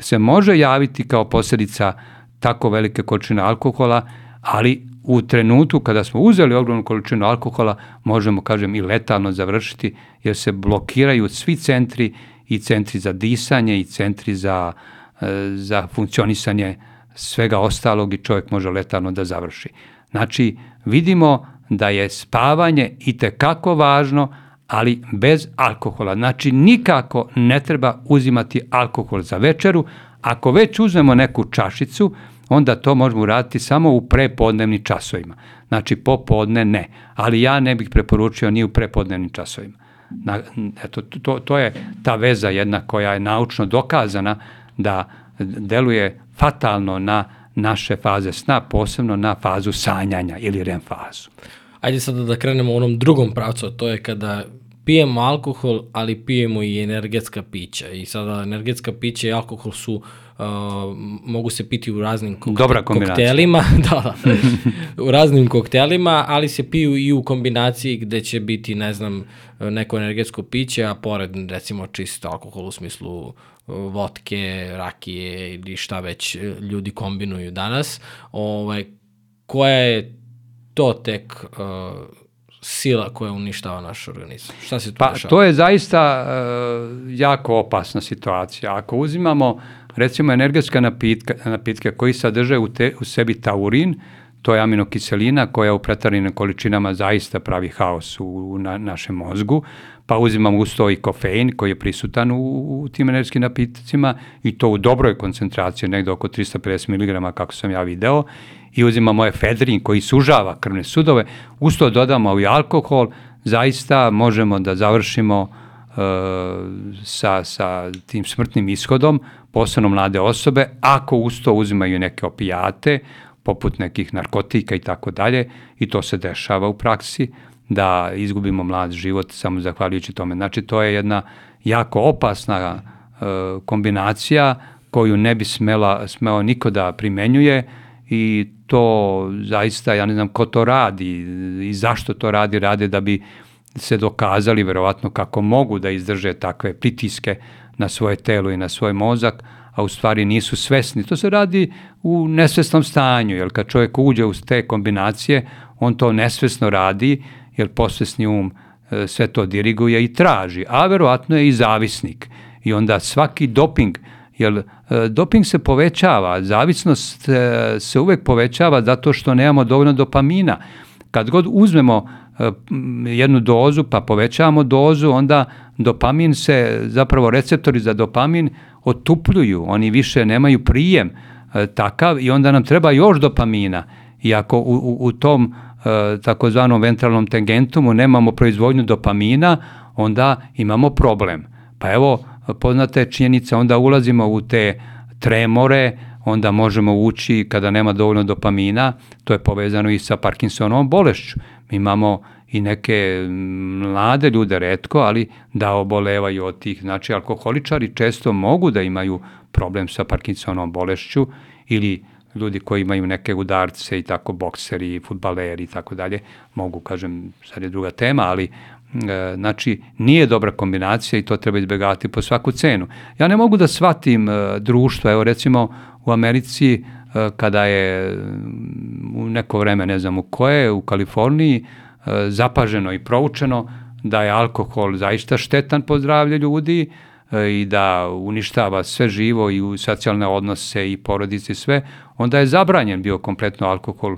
se može javiti kao posljedica tako velike količine alkohola ali u trenutku kada smo uzeli ogromnu količinu alkohola, možemo, kažem, i letalno završiti, jer se blokiraju svi centri, i centri za disanje, i centri za, e, za funkcionisanje svega ostalog i čovjek može letalno da završi. Znači, vidimo da je spavanje i kako važno, ali bez alkohola. Znači, nikako ne treba uzimati alkohol za večeru. Ako već uzmemo neku čašicu, onda to možemo uraditi samo u prepodnevnim časovima. Znači, popodne ne. Ali ja ne bih preporučio ni u prepodnevnim časovima. Na, eto, to, to je ta veza jedna koja je naučno dokazana da deluje fatalno na naše faze sna, posebno na fazu sanjanja ili REM fazu. Ajde sada da krenemo u onom drugom pravcu, to je kada pijemo alkohol, ali pijemo i energetska pića. I sada energetska pića i alkohol su uh, mogu se piti u raznim kokte Dobra koktelima, da, da, u raznim koktelima, ali se piju i u kombinaciji gde će biti, ne znam, neko energetsko piće, a pored recimo čisto alkohol u smislu votke, rakije ili šta već ljudi kombinuju danas. Ovaj, koja je to tek uh, sila koja uništava naš organizam? Šta se tu pa, dešava? To je zaista uh, jako opasna situacija. Ako uzimamo recimo energetska napitka, napitke koji sadrže u, te, u sebi taurin, to je aminokiselina koja u pretaranim količinama zaista pravi haos u, u na, našem mozgu, pa uzimamo uz to i kofein koji je prisutan u, u tim energetskim napitcima i to u dobroj koncentraciji, negde oko 350 mg kako sam ja video, i uzimamo efedrin koji sužava krvne sudove, uz to dodamo i alkohol, zaista možemo da završimo uh, sa, sa tim smrtnim ishodom, posebno mlade osobe, ako uz to uzimaju neke opijate, poput nekih narkotika i tako dalje, i to se dešava u praksi, da izgubimo mlad život samo zahvaljujući tome. Znači, to je jedna jako opasna uh, kombinacija koju ne bi smela, smeo niko da primenjuje i to zaista, ja ne znam ko to radi i zašto to radi, rade da bi se dokazali verovatno kako mogu da izdrže takve pritiske na svoje telo i na svoj mozak, a u stvari nisu svesni. To se radi u nesvesnom stanju, jer kad čovjek uđe u te kombinacije, on to nesvesno radi, jer posvesni um e, sve to diriguje i traži, a verovatno je i zavisnik. I onda svaki doping, jer e, doping se povećava, zavisnost e, se uvek povećava zato što nemamo dovoljno dopamina. Kad god uzmemo jednu dozu pa povećavamo dozu, onda dopamin se, zapravo receptori za dopamin otupljuju, oni više nemaju prijem takav i onda nam treba još dopamina. I ako u, u, u tom takozvanom ventralnom tangentumu nemamo proizvodnju dopamina, onda imamo problem. Pa evo, poznate činjenice, onda ulazimo u te tremore, onda možemo ući kada nema dovoljno dopamina, to je povezano i sa Parkinsonovom bolešću. Mi imamo i neke mlade ljude redko, ali da obolevaju od tih. Znači, alkoholičari često mogu da imaju problem sa Parkinsonom bolešću ili ljudi koji imaju neke udarce i tako, bokseri, futbaleri i tako dalje, mogu, kažem, sad je druga tema, ali e, znači nije dobra kombinacija i to treba izbjegavati po svaku cenu. Ja ne mogu da shvatim e, društvo, evo recimo u Americi e, kada je u neko vreme, ne znam u koje, u Kaliforniji, E, zapaženo i proučeno da je alkohol zaista štetan po zdravlje ljudi e, i da uništava sve živo i socijalne odnose i porodice i sve, onda je zabranjen bio kompletno alkohol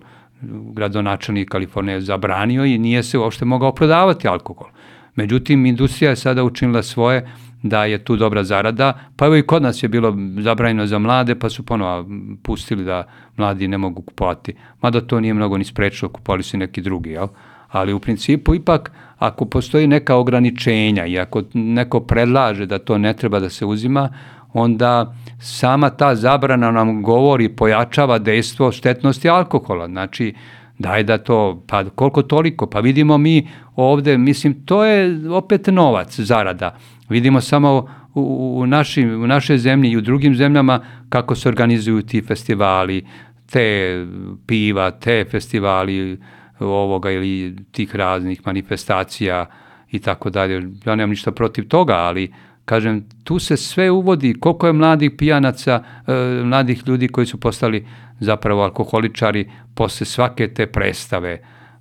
gradonačelnik Kalifornije je zabranio i nije se uopšte mogao prodavati alkohol. Međutim, industrija je sada učinila svoje da je tu dobra zarada, pa evo i kod nas je bilo zabranjeno za mlade, pa su ponovo pustili da mladi ne mogu kupovati. Mada to nije mnogo ni sprečilo, kupovali su neki drugi, jel? ali u principu ipak ako postoji neka ograničenja i ako neko predlaže da to ne treba da se uzima, onda sama ta zabrana nam govori, pojačava dejstvo štetnosti alkohola. Znači, daj da to, pa koliko toliko, pa vidimo mi ovde, mislim, to je opet novac, zarada. Vidimo samo u, našim, u našoj zemlji i u drugim zemljama kako se organizuju ti festivali, te piva, te festivali, ovoga ili tih raznih manifestacija i tako dalje. Ja nemam ništa protiv toga, ali kažem, tu se sve uvodi, koliko je mladih pijanaca, e, mladih ljudi koji su postali zapravo alkoholičari posle svake te predstave,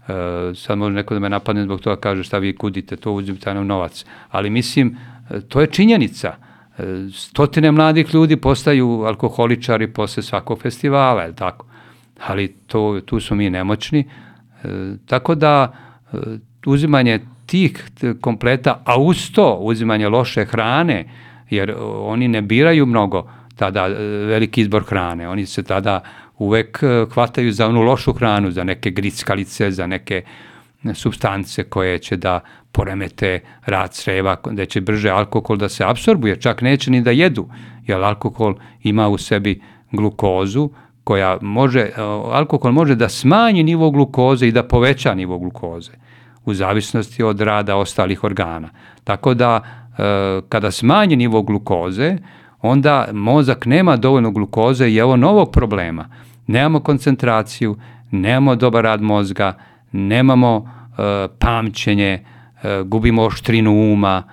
Uh, sad može neko da me napadne zbog toga kaže šta vi kudite, to uzimite nam novac. Ali mislim, to je činjenica. Stotine mladih ljudi postaju alkoholičari posle svakog festivala, je tako? Ali to, tu smo mi nemoćni. E, tako da e, uzimanje tih kompleta, a uz to uzimanje loše hrane, jer oni ne biraju mnogo tada e, veliki izbor hrane, oni se tada uvek hvataju za onu lošu hranu, za neke grickalice, za neke substance koje će da poremete rad creva, da će brže alkohol da se absorbuje, čak neće ni da jedu, jer alkohol ima u sebi glukozu, koja može, alkohol može da smanji nivo glukoze i da poveća nivo glukoze u zavisnosti od rada ostalih organa. Tako da e, kada smanji nivo glukoze, onda mozak nema dovoljno glukoze i evo novog problema. Nemamo koncentraciju, nemamo dobar rad mozga, nemamo e, pamćenje, e, gubimo oštrinu uma,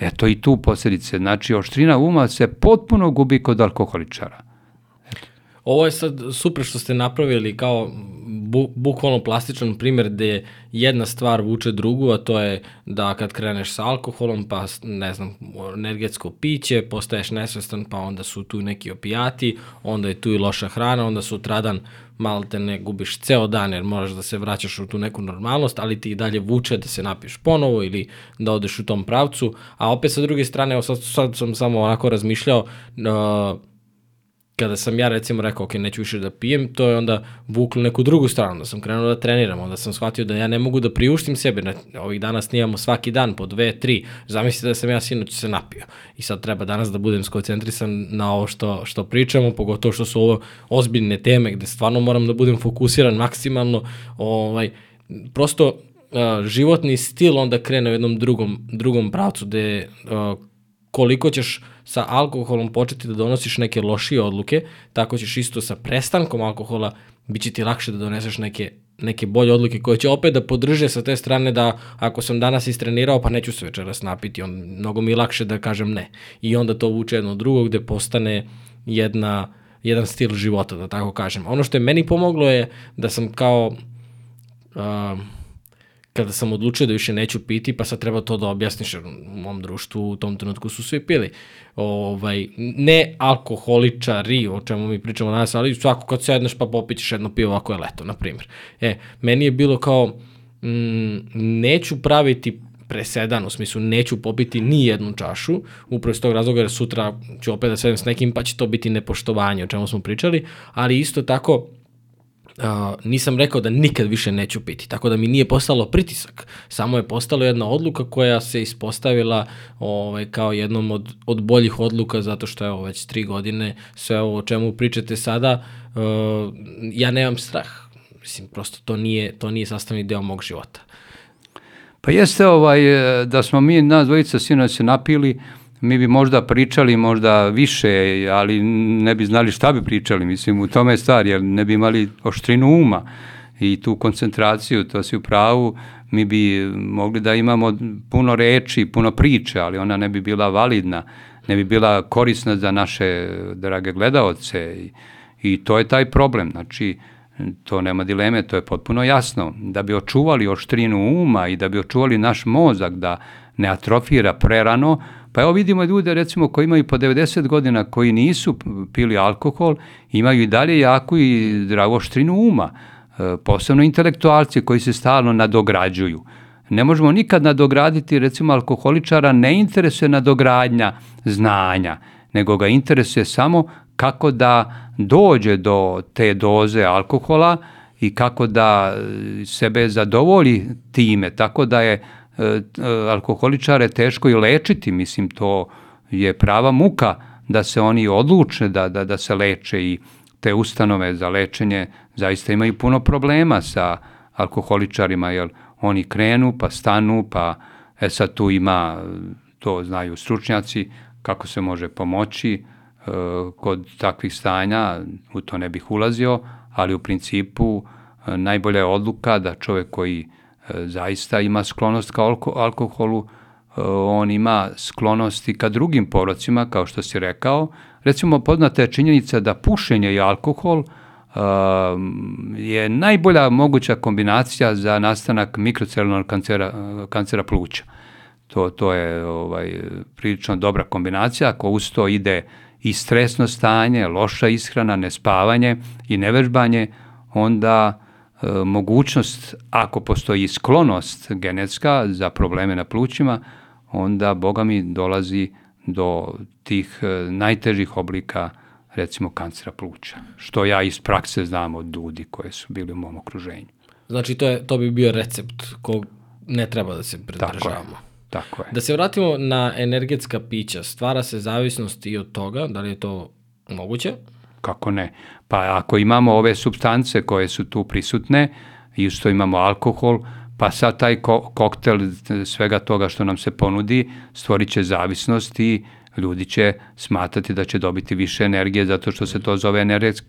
eto i tu posljedice. Znači, oštrina uma se potpuno gubi kod alkoholičara. Ovo je sad super što ste napravili kao bu, bukvalno plastičan primjer gde jedna stvar vuče drugu, a to je da kad kreneš sa alkoholom, pa ne znam, energetsko piće, postaješ nesvestan, pa onda su tu neki opijati, onda je tu i loša hrana, onda sutradan malo te ne gubiš ceo dan jer moraš da se vraćaš u tu neku normalnost, ali ti i dalje vuče da se napiš ponovo ili da odeš u tom pravcu, a opet sa druge strane, sad, sad sam samo onako razmišljao, uh, kada sam ja recimo rekao, ok, neću više da pijem, to je onda vuklo neku drugu stranu, da sam krenuo da treniram, onda sam shvatio da ja ne mogu da priuštim sebe, na, ovih dana snimamo svaki dan po dve, tri, zamislite da sam ja sinoć se napio. I sad treba danas da budem skoncentrisan na ovo što, što pričamo, pogotovo što su ovo ozbiljne teme gde stvarno moram da budem fokusiran maksimalno, ovaj, prosto uh, životni stil onda krene u jednom drugom, drugom pravcu gde uh, koliko ćeš sa alkoholom početi da donosiš neke lošije odluke, tako ćeš isto sa prestankom alkohola bit će ti lakše da doneseš neke, neke bolje odluke koje će opet da podrže sa te strane da ako sam danas istrenirao pa neću se večeras napiti, on, mnogo mi je lakše da kažem ne. I onda to vuče jedno drugo gde postane jedna, jedan stil života, da tako kažem. Ono što je meni pomoglo je da sam kao... Uh, kada sam odlučio da više neću piti, pa sad treba to da objasniš, jer u mom društvu u tom trenutku su svi pili. Ovaj, ne alkoholičari, o čemu mi pričamo danas, ali svako kad sedneš pa popićeš jedno pivo ako je leto, na primjer. E, meni je bilo kao, mm, neću praviti presedan, u smislu neću popiti ni jednu čašu, upravo iz tog razloga jer sutra ću opet da sedem s nekim pa će to biti nepoštovanje, o čemu smo pričali, ali isto tako uh, nisam rekao da nikad više neću piti, tako da mi nije postalo pritisak, samo je postalo jedna odluka koja se ispostavila ovaj, kao jednom od, od boljih odluka, zato što je ovo već tri godine, sve ovo o čemu pričate sada, uh, ja nemam strah, mislim, prosto to nije, to nije sastavni deo mog života. Pa jeste ovaj, da smo mi nas dvojica sinoć se napili, uh, mi bi možda pričali možda više, ali ne bi znali šta bi pričali, mislim, u tome je stvar, jer ne bi imali oštrinu uma i tu koncentraciju, to si u pravu, mi bi mogli da imamo puno reči, puno priče, ali ona ne bi bila validna, ne bi bila korisna za naše drage gledaoce i, i to je taj problem, znači, to nema dileme, to je potpuno jasno. Da bi očuvali oštrinu uma i da bi očuvali naš mozak da ne atrofira prerano, Pa evo vidimo ljude recimo koji imaju po 90 godina koji nisu pili alkohol, imaju i dalje jaku i zdravu oštrinu uma, e, posebno intelektualci koji se stalno nadograđuju. Ne možemo nikad nadograditi, recimo alkoholičara ne interesuje nadogradnja znanja, nego ga interesuje samo kako da dođe do te doze alkohola i kako da sebe zadovolji time, tako da je E, alkoholičare teško i lečiti, mislim to je prava muka da se oni odluče da, da, da se leče i te ustanove za lečenje zaista imaju puno problema sa alkoholičarima, jer oni krenu pa stanu, pa e sad tu ima, to znaju stručnjaci, kako se može pomoći e, kod takvih stanja, u to ne bih ulazio, ali u principu e, najbolja je odluka da čovek koji E, zaista ima sklonost ka alkoholu, e, on ima sklonost i ka drugim porocima, kao što si rekao. Recimo, poznata je činjenica da pušenje i alkohol je najbolja moguća kombinacija za nastanak mikrocelularnog kancera, kancera pluća. To, to je ovaj, prilično dobra kombinacija. Ako uz to ide i stresno stanje, loša ishrana, nespavanje i nevežbanje, onda e, mogućnost, ako postoji sklonost genetska za probleme na plućima, onda, boga mi, dolazi do tih e, najtežih oblika recimo kancera pluća, što ja iz prakse znam od ljudi koje su bili u mom okruženju. Znači to, je, to bi bio recept kog ne treba da se pridržavamo. Tako je. Tako je. Da se vratimo na energetska pića, stvara se zavisnost i od toga, da li je to moguće? Kako ne? Pa ako imamo ove substance koje su tu prisutne, isto imamo alkohol, pa sad taj ko koktel svega toga što nam se ponudi stvorit će zavisnost i ljudi će smatrati da će dobiti više energije zato što se to zove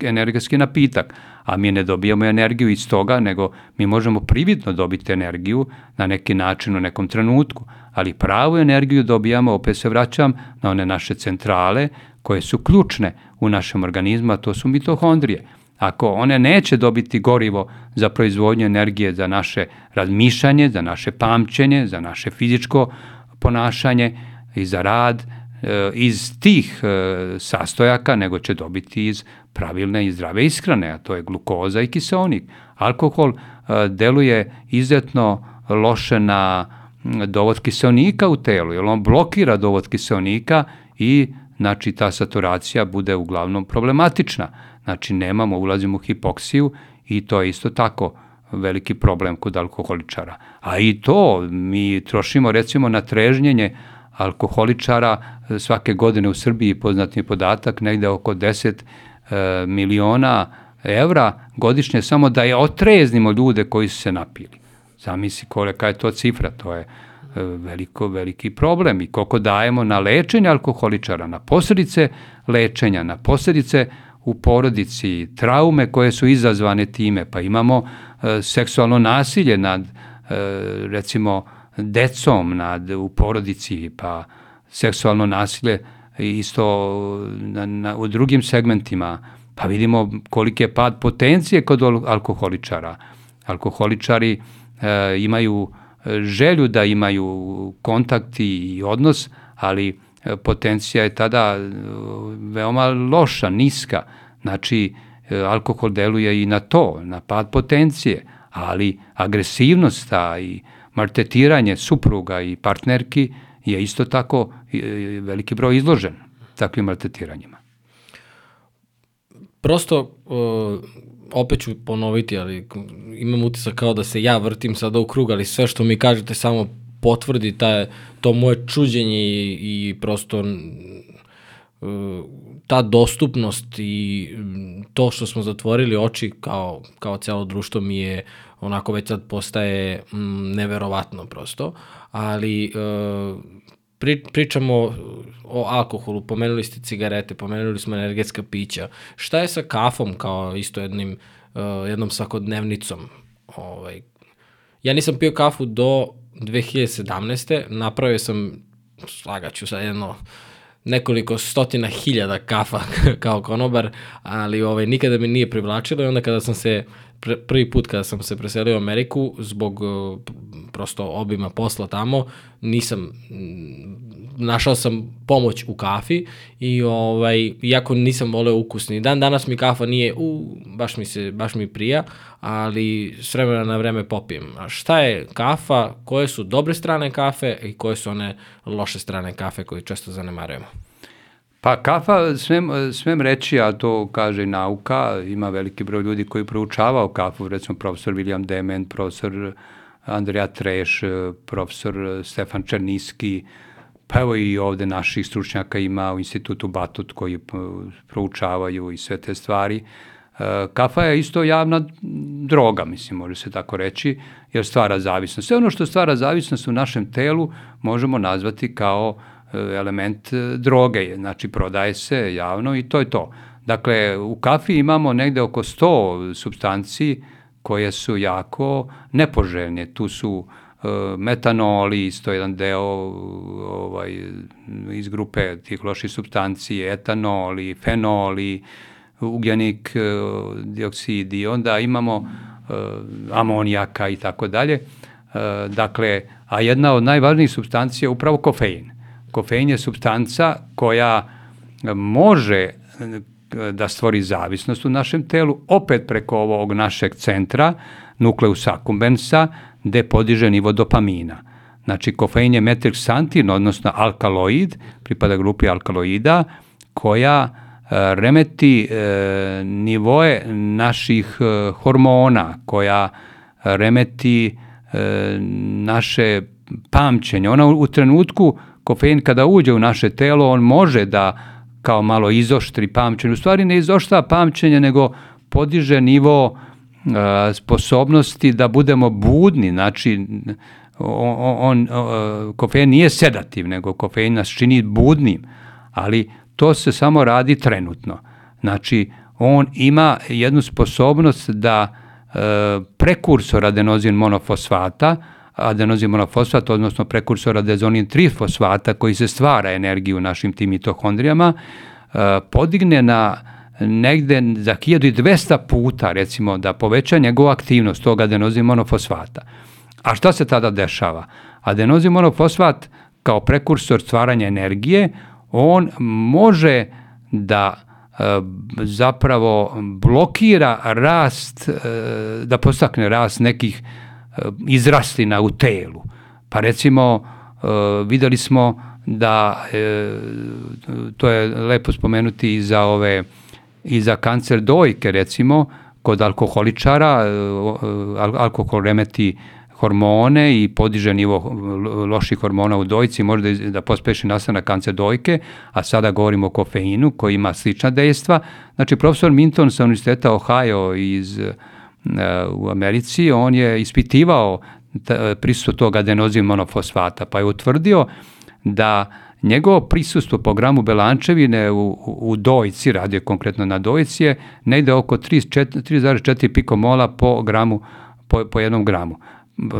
energetski napitak, a mi ne dobijamo energiju iz toga, nego mi možemo prividno dobiti energiju na neki način u nekom trenutku, ali pravu energiju dobijamo, opet se vraćam, na one naše centrale koje su ključne u našem organizmu, a to su mitohondrije. Ako one neće dobiti gorivo za proizvodnju energije za naše razmišljanje, za naše pamćenje, za naše fizičko ponašanje i za rad, e, iz tih e, sastojaka, nego će dobiti iz pravilne i zdrave ishrane, a to je glukoza i kiselnik. Alkohol e, deluje izuzetno loše na dovod kiselnika u telu, jer on blokira dovod kiselnika i znači ta saturacija bude uglavnom problematična. Znači nemamo, ulazimo u hipoksiju i to je isto tako veliki problem kod alkoholičara. A i to mi trošimo recimo na trežnjenje alkoholičara svake godine u Srbiji poznatni podatak negde oko 10 e, miliona evra godišnje samo da je otreznimo ljude koji su se napili. Zamisli kolika je to cifra, to je e, veliko, veliki problem i koliko dajemo na lečenje alkoholičara, na posljedice lečenja, na posljedice u porodici, traume koje su izazvane time, pa imamo e, seksualno nasilje nad e, recimo decom nad, u porodici, pa seksualno nasilje isto na, na, u drugim segmentima, pa vidimo koliki je pad potencije kod alkoholičara. Alkoholičari e, imaju želju da imaju kontakt i odnos, ali e, potencija je tada e, veoma loša, niska. Znači, alkohol deluje i na to, na pad potencije, ali agresivnost ta i martetiranje supruga i partnerki je isto tako veliki broj izložen takvim martetiranjima. Prosto, opet ću ponoviti, ali imam utisak kao da se ja vrtim sada u krug, ali sve što mi kažete samo potvrdi ta, to moje čuđenje i, i prosto ta dostupnost i to što smo zatvorili oči kao, kao celo društvo mi je onako već sad postaje neverovatno prosto, ali uh, pri, pričamo o alkoholu, pomenuli ste cigarete, pomenuli smo energetska pića. Šta je sa kafom kao isto jednim, uh, jednom svakodnevnicom? Ovaj, ja nisam pio kafu do 2017. Napravio sam, slagaću sa jedno, nekoliko stotina hiljada kafa kao konobar, ali ovaj, nikada me nije privlačilo i onda kada sam se prvi put kada sam se preselio u Ameriku zbog uh, prosto obima posla tamo, nisam našao sam pomoć u kafi i ovaj iako nisam voleo ukusni dan danas mi kafa nije u baš mi se baš mi prija, ali s vremena na vreme popijem. A šta je kafa? Koje su dobre strane kafe i koje su one loše strane kafe koje često zanemarujemo? Pa kafa, smem, smem reći, a to kaže nauka, ima veliki broj ljudi koji proučavao kafu, recimo profesor William Dement, profesor Andreja Treš, profesor Stefan Černiski, pa evo i ovde naših stručnjaka ima u institutu Batut koji proučavaju i sve te stvari. Kafa je isto javna droga, mislim, može se tako reći, jer stvara zavisnost. Sve ono što stvara zavisnost u našem telu možemo nazvati kao e, element e, droge, znači prodaje se javno i to je to. Dakle, u kafi imamo negde oko 100 substanci koje su jako nepoželjne. Tu su e, metanoli, isto jedan deo ovaj, iz grupe tih loših substanci, etanoli, fenoli, ugljenik, dioksid i onda imamo amonijaka i tako dalje. Dakle, a jedna od najvažnijih substancija je upravo kofein. Kofein je substanca koja može da stvori zavisnost u našem telu, opet preko ovog našeg centra, nukleus accumbens gde podiže nivo dopamina. Znači, kofein je metilksantin, odnosno alkaloid, pripada grupi alkaloida, koja e, remeti e, nivoje naših hormona, koja remeti naše pamćenje. Ona u trenutku, kofein kada uđe u naše telo, on može da kao malo izoštri pamćenje. U stvari ne izoštava pamćenje, nego podiže nivo sposobnosti da budemo budni, znači on, on, kofein nije sedativ, nego kofein nas čini budnim, ali to se samo radi trenutno. Znači, on ima jednu sposobnost da e, prekursor adenozin monofosfata, adenozin monofosfat, odnosno prekursor adezonin trifosfata koji se stvara energiju našim tim mitohondrijama, e, podigne na negde za 1200 puta, recimo, da poveća njegovu aktivnost tog adenozin monofosfata. A šta se tada dešava? Adenozin monofosfat kao prekursor stvaranja energije, on može da e, zapravo blokira rast, e, da postakne rast nekih izrastina u telu. Pa recimo, videli smo da, to je lepo spomenuti i za ove i za kancer dojke recimo kod alkoholičara alkohol remeti hormone i podiže nivo loših hormona u dojci, može da, da pospeši nastanak kancer dojke, a sada govorimo o kofeinu koji ima slična dejstva. Znači, profesor Minton sa Univerziteta Ohio iz, uh, u Americi, on je ispitivao prisustvo tog adenozin monofosfata, pa je utvrdio da njegovo prisustvo po gramu belančevine u, u dojci, radio konkretno na dojci, je negde oko 3,4 pikomola po gramu po, po jednom gramu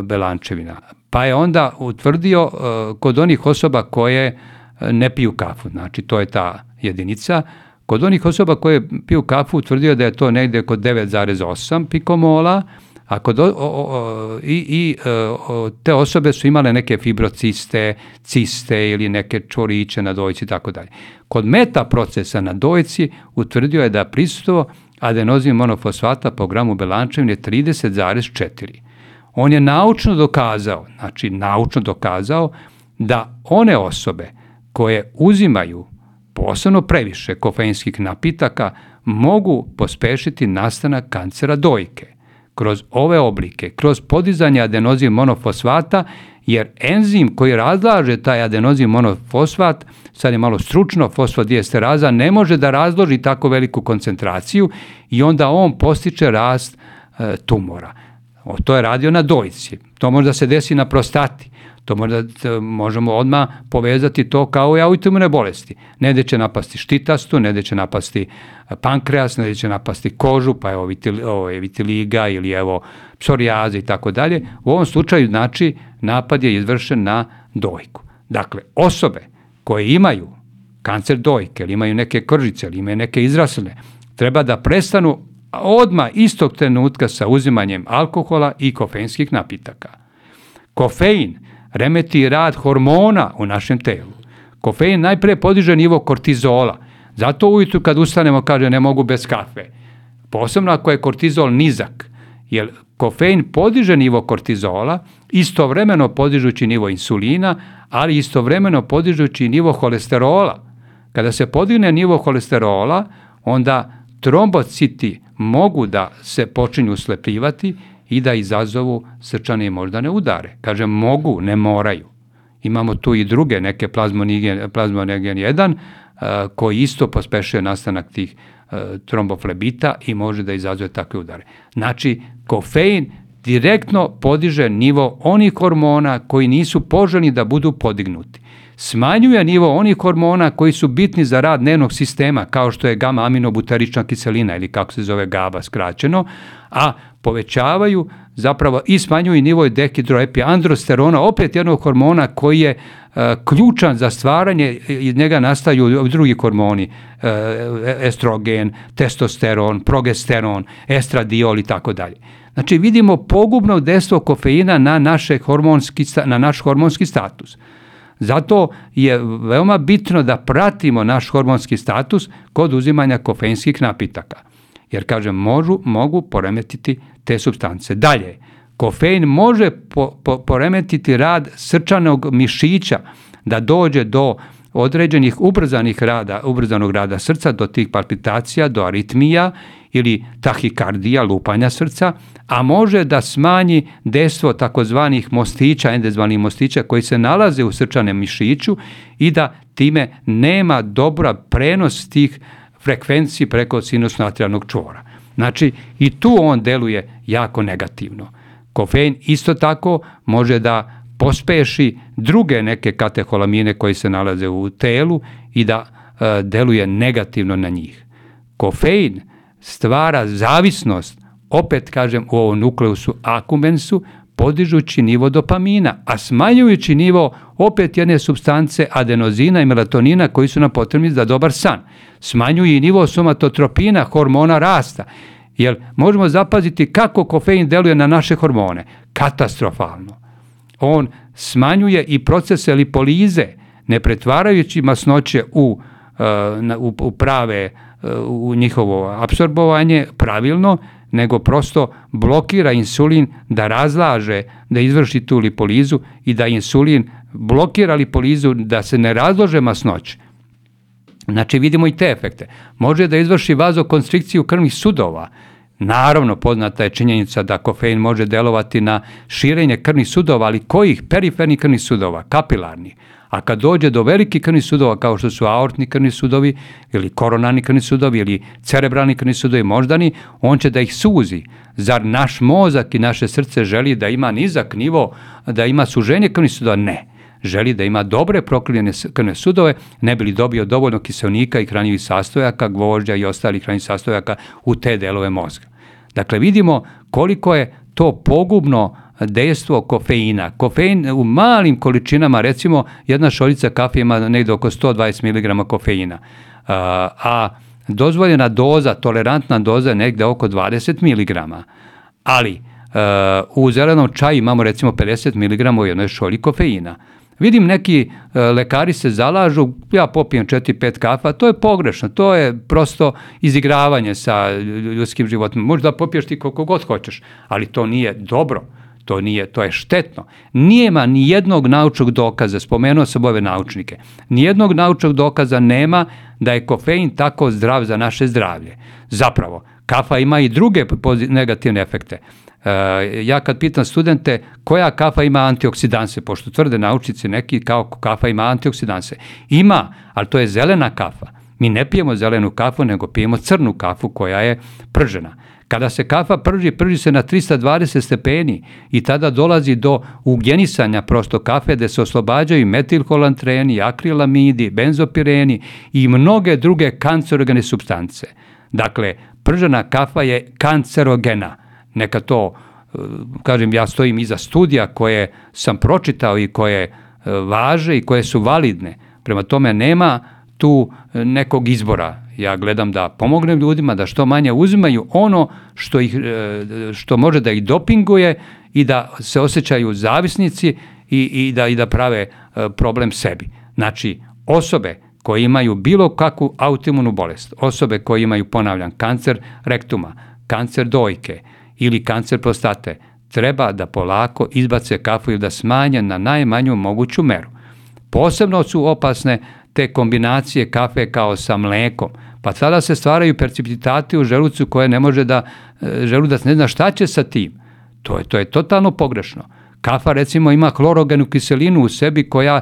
belančevina. Pa je onda utvrdio uh, kod onih osoba koje ne piju kafu, znači to je ta jedinica, Kod onih osoba koje piju kafu utvrdio da je to negde kod 9,8 pikomola, a kod o, o, o, i, i e, o, te osobe su imale neke fibrociste, ciste ili neke čoriće na dojci i tako dalje. Kod meta procesa na dojci utvrdio je da prisustvo adenozin monofosfata po gramu belančevine 30,4. On je naučno dokazao, znači naučno dokazao da one osobe koje uzimaju posebno previše kofeinskih napitaka mogu pospešiti nastanak kancera dojke kroz ove oblike, kroz podizanje adenozin monofosfata, jer enzim koji razlaže taj adenozin monofosfat, sad je malo stručno, fosfodiesteraza, ne može da razloži tako veliku koncentraciju i onda on postiče rast e, tumora. O, to je radio na dojci. To može da se desi na prostati. To možda možemo odmah povezati to kao i autoimune bolesti. Negde će napasti štitastu, negde će napasti pankreas, negde će napasti kožu, pa evo vitil, ovo je vitiliga ili evo psorijaza i tako dalje. U ovom slučaju znači napad je izvršen na dojku. Dakle, osobe koje imaju kancer dojke ili imaju neke kržice ili imaju neke izrasle, treba da prestanu odma istog trenutka sa uzimanjem alkohola i kofeinskih napitaka. Kofein remeti rad hormona u našem telu. Kofein najpre podiže nivo kortizola. Zato ujutru kad ustanemo kaže ne mogu bez kafe. Posebno ako je kortizol nizak, jer kofein podiže nivo kortizola, istovremeno podižući nivo insulina, ali istovremeno podižući nivo holesterola. Kada se podigne nivo holesterola, onda trombociti mogu da se počinju slepljivati i da izazovu srčane i moždane udare. Kažem mogu, ne moraju. Imamo tu i druge neke plazmonigen, plazmonigen 1 koji isto pospešuje nastanak tih tromboflebita i može da izazove takve udare. Znači, kofein direktno podiže nivo onih hormona koji nisu poželjni da budu podignuti. Smanjuje nivo onih hormona koji su bitni za rad nervnog sistema, kao što je gama aminobutarična kiselina ili kako se zove GABA skraćeno, a povećavaju zapravo i smanjuju nivo dehidroepiandrosterona, opet jednog hormona koji je e, ključan za stvaranje, iz njega nastaju drugi hormoni, e, estrogen, testosteron, progesteron, estradiol i tako dalje. Znači vidimo pogubno dejstvo kofeina na, naše hormonski, na naš hormonski status. Zato je veoma bitno da pratimo naš hormonski status kod uzimanja kofeinskih napitaka. Jer, kažem, možu, mogu poremetiti te substance. Dalje, kofein može po, po, poremetiti rad srčanog mišića da dođe do određenih ubrzanih rada, ubrzanog rada srca, do tih palpitacija, do aritmija ili tahikardija, lupanja srca, a može da smanji destvo takozvanih mostića, endezvanih mostića koji se nalaze u srčanem mišiću i da time nema dobra prenos tih frekvenciji preko sinusno-atrijalnog čvora. Znači, i tu on deluje jako negativno. Kofein isto tako može da pospeši druge neke kateholamine koji se nalaze u telu i da e, deluje negativno na njih. Kofein stvara zavisnost, opet kažem u ovom nukleusu akumensu, podižući nivo dopamina, a smanjujući nivo opet jedne substance adenozina i melatonina koji su nam potrebni za dobar san. Smanjuje i nivo somatotropina, hormona rasta. Jer možemo zapaziti kako kofein deluje na naše hormone. Katastrofalno. On smanjuje i procese lipolize, ne pretvarajući masnoće u, uh, u, prave u njihovo apsorbovanje pravilno, nego prosto blokira insulin da razlaže, da izvrši tu lipolizu i da insulin blokira lipolizu da se ne razlože masnoće. Znači vidimo i te efekte. Može da izvrši vazokonstrikciju krvnih sudova. Naravno, poznata je činjenica da kofein može delovati na širenje krvnih sudova, ali kojih? Perifernih krvnih sudova, kapilarnih. A kad dođe do velikih krvnih sudova, kao što su aortni krvni sudovi, ili koronarni krvni sudovi, ili cerebralni krvni sudovi, moždani, on će da ih suzi. Zar naš mozak i naše srce želi da ima nizak nivo, da ima suženje krvnih sudova? Ne želi da ima dobre prokrivljene krvne sudove, ne bi li dobio dovoljno kiselnika i hranjivih sastojaka, gvožđa i ostalih hranjivih sastojaka u te delove mozga. Dakle, vidimo koliko je to pogubno dejstvo kofeina. Kofein u malim količinama, recimo jedna šoljica kafe ima negde oko 120 mg kofeina, a, a dozvoljena doza, tolerantna doza je negde oko 20 mg. Ali u zelenom čaju imamo recimo 50 mg u jednoj šolji kofeina. Vidim neki e, lekari se zalažu, ja popijem 4-5 kafa, to je pogrešno, to je prosto izigravanje sa ljudskim životom. Možda popiješ ti koliko god hoćeš, ali to nije dobro. To nije, to je štetno. Nijema ni jednog naučnog dokaza, spomenuo sam ove naučnike, ni jednog naučnog dokaza nema da je kofein tako zdrav za naše zdravlje. Zapravo, kafa ima i druge negativne efekte. Eh, ja kad pitam studente koja kafa ima antioksidanse, pošto tvrde naučnici neki kao kafa ima antioksidanse. Ima, ali to je zelena kafa. Mi ne pijemo zelenu kafu, nego pijemo crnu kafu koja je pržena. Kada se kafa prži, prži se na 320 stepeni i tada dolazi do ugenisanja prosto kafe gde se oslobađaju metilholantreni, akrilamidi, benzopireni i mnoge druge kancerogene substance. Dakle, pržena kafa je kancerogena neka to, e, kažem, ja stojim iza studija koje sam pročitao i koje e, važe i koje su validne. Prema tome nema tu e, nekog izbora. Ja gledam da pomognem ljudima da što manje uzimaju ono što, ih, što može da ih dopinguje i da se osjećaju zavisnici i, i, da, i da prave problem sebi. Znači, osobe koje imaju bilo kakvu autoimunu bolest, osobe koje imaju, ponavljam, kancer rektuma, kancer dojke, ili kancer prostate, treba da polako izbace kafu ili da smanje na najmanju moguću meru. Posebno su opasne te kombinacije kafe kao sa mlekom, pa sada se stvaraju percipitati u želucu koje ne može da, e, želudac ne zna šta će sa tim. To je, to je totalno pogrešno. Kafa recimo ima klorogenu kiselinu u sebi koja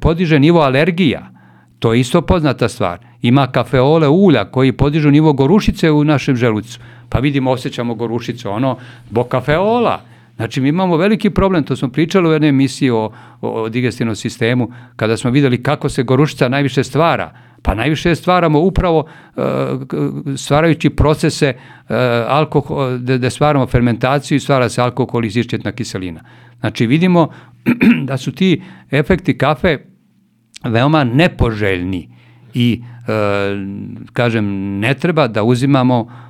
podiže nivo alergija. To je isto poznata stvar. Ima kafeole ulja koji podižu nivo gorušice u našem želucu pa vidimo, osjećamo gorušicu, ono, bo kafeola. Znači, mi imamo veliki problem, to smo pričali u jednoj emisiji o, o, o digestivnom sistemu, kada smo videli kako se gorušica najviše stvara. Pa najviše stvaramo upravo uh, stvarajući procese uh, alkohol, da, da stvaramo fermentaciju i stvara se alkohol i zišćetna kiselina. Znači, vidimo da su ti efekti kafe veoma nepoželjni i, uh, kažem, ne treba da uzimamo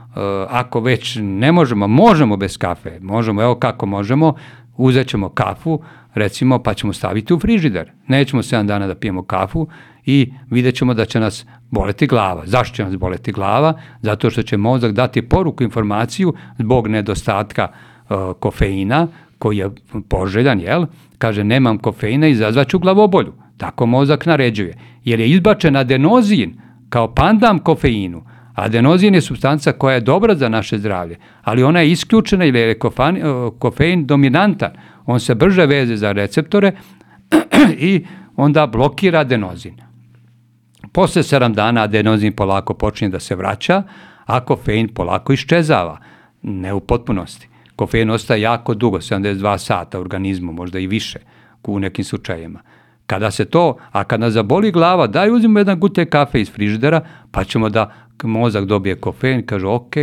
ako već ne možemo, možemo bez kafe, možemo, evo kako možemo, uzet ćemo kafu, recimo, pa ćemo staviti u frižider. Nećemo 7 dana da pijemo kafu i vidjet ćemo da će nas boleti glava. Zašto će nas boleti glava? Zato što će mozak dati poruku, informaciju zbog nedostatka uh, kofeina, koji je poželjan, jel? Kaže, nemam kofeina, izazvaću glavobolju. Tako mozak naređuje. Jer je izbačen adenozin kao pandam kofeinu, Adenozin je substanca koja je dobra za naše zdravlje, ali ona je isključena ili je kofein dominantan. On se brže veze za receptore i onda blokira adenozin. Posle 7 dana adenozin polako počinje da se vraća, a kofein polako iščezava, ne u potpunosti. Kofein ostaje jako dugo, 72 sata u organizmu, možda i više u nekim slučajima. Kada se to, a kada zaboli glava, daj uzimo jedan gute kafe iz frižidera, pa ćemo da mozak dobije kofein, kaže ok,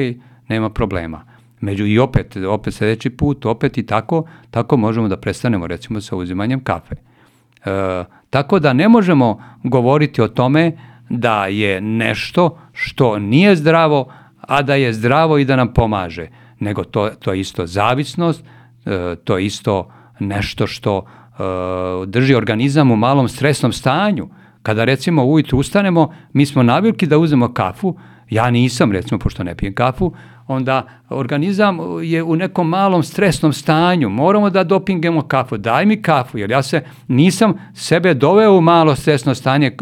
nema problema. Među i opet, opet sledeći put, opet i tako, tako možemo da prestanemo recimo sa uzimanjem kafe. E, tako da ne možemo govoriti o tome da je nešto što nije zdravo, a da je zdravo i da nam pomaže, nego to, to je isto zavisnost, e, to je isto nešto što e, drži organizam u malom stresnom stanju, Kada recimo ujutru ustanemo, mi smo navilki da uzemo kafu, ja nisam recimo, pošto ne pijem kafu, onda organizam je u nekom malom stresnom stanju, moramo da dopingemo kafu, daj mi kafu, jer ja se nisam sebe doveo u malo stresno stanje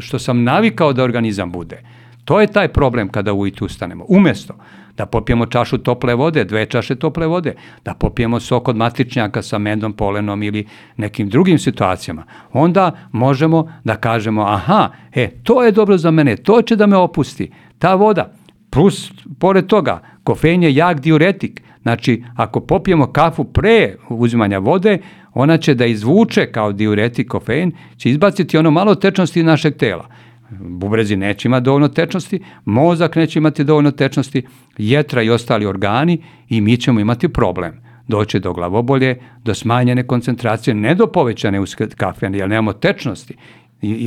što sam navikao da organizam bude. To je taj problem kada ujutru ustanemo. Umesto da popijemo čašu tople vode, dve čaše tople vode, da popijemo sok od matričnjaka sa medom, polenom ili nekim drugim situacijama, onda možemo da kažemo, aha, e, to je dobro za mene, to će da me opusti, ta voda, plus, pored toga, kofein je jak diuretik, znači, ako popijemo kafu pre uzimanja vode, ona će da izvuče kao diuretik kofein, će izbaciti ono malo tečnosti našeg tela bubrezi neće imati dovoljno tečnosti, mozak neće imati dovoljno tečnosti, jetra i ostali organi i mi ćemo imati problem. Doće do glavobolje, do smanjene koncentracije, ne do povećane kafeine, jer nemamo tečnosti.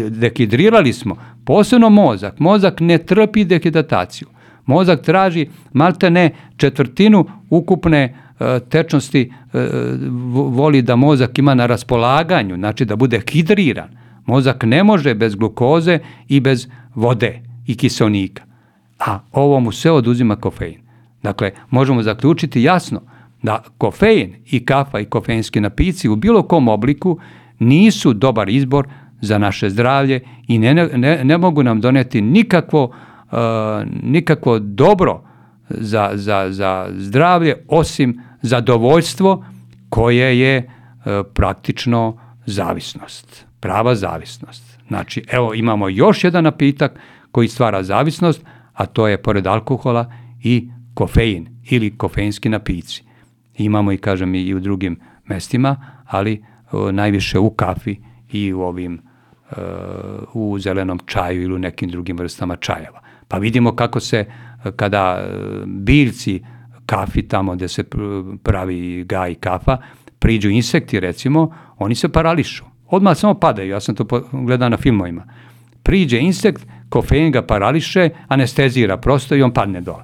Dehidrirali smo, posebno mozak. Mozak ne trpi dehidrataciju. Mozak traži malte ne četvrtinu ukupne e, tečnosti e, voli da mozak ima na raspolaganju, znači da bude hidriran. Mozak ne može bez glukoze i bez vode i kiselnika. A ovo mu sve oduzima kofein. Dakle, možemo zaključiti jasno da kofein i kafa i kofeinski napici u bilo kom obliku nisu dobar izbor za naše zdravlje i ne, ne, ne mogu nam doneti nikakvo, uh, nikakvo dobro za, za, za zdravlje osim zadovoljstvo koje je uh, praktično zavisnost prava zavisnost. Znači, evo imamo još jedan napitak koji stvara zavisnost, a to je pored alkohola i kofein ili kofeinski napici. Imamo i, kažem, i u drugim mestima, ali o, najviše u kafi i u ovim o, e, u zelenom čaju ili u nekim drugim vrstama čajeva. Pa vidimo kako se, kada e, biljci kafi tamo gde se pravi gaj kafa, priđu insekti recimo, oni se parališu odmah samo padaju, ja sam to gledao na filmovima. Priđe insekt, kofein ga parališe, anestezira prosto i on padne dole.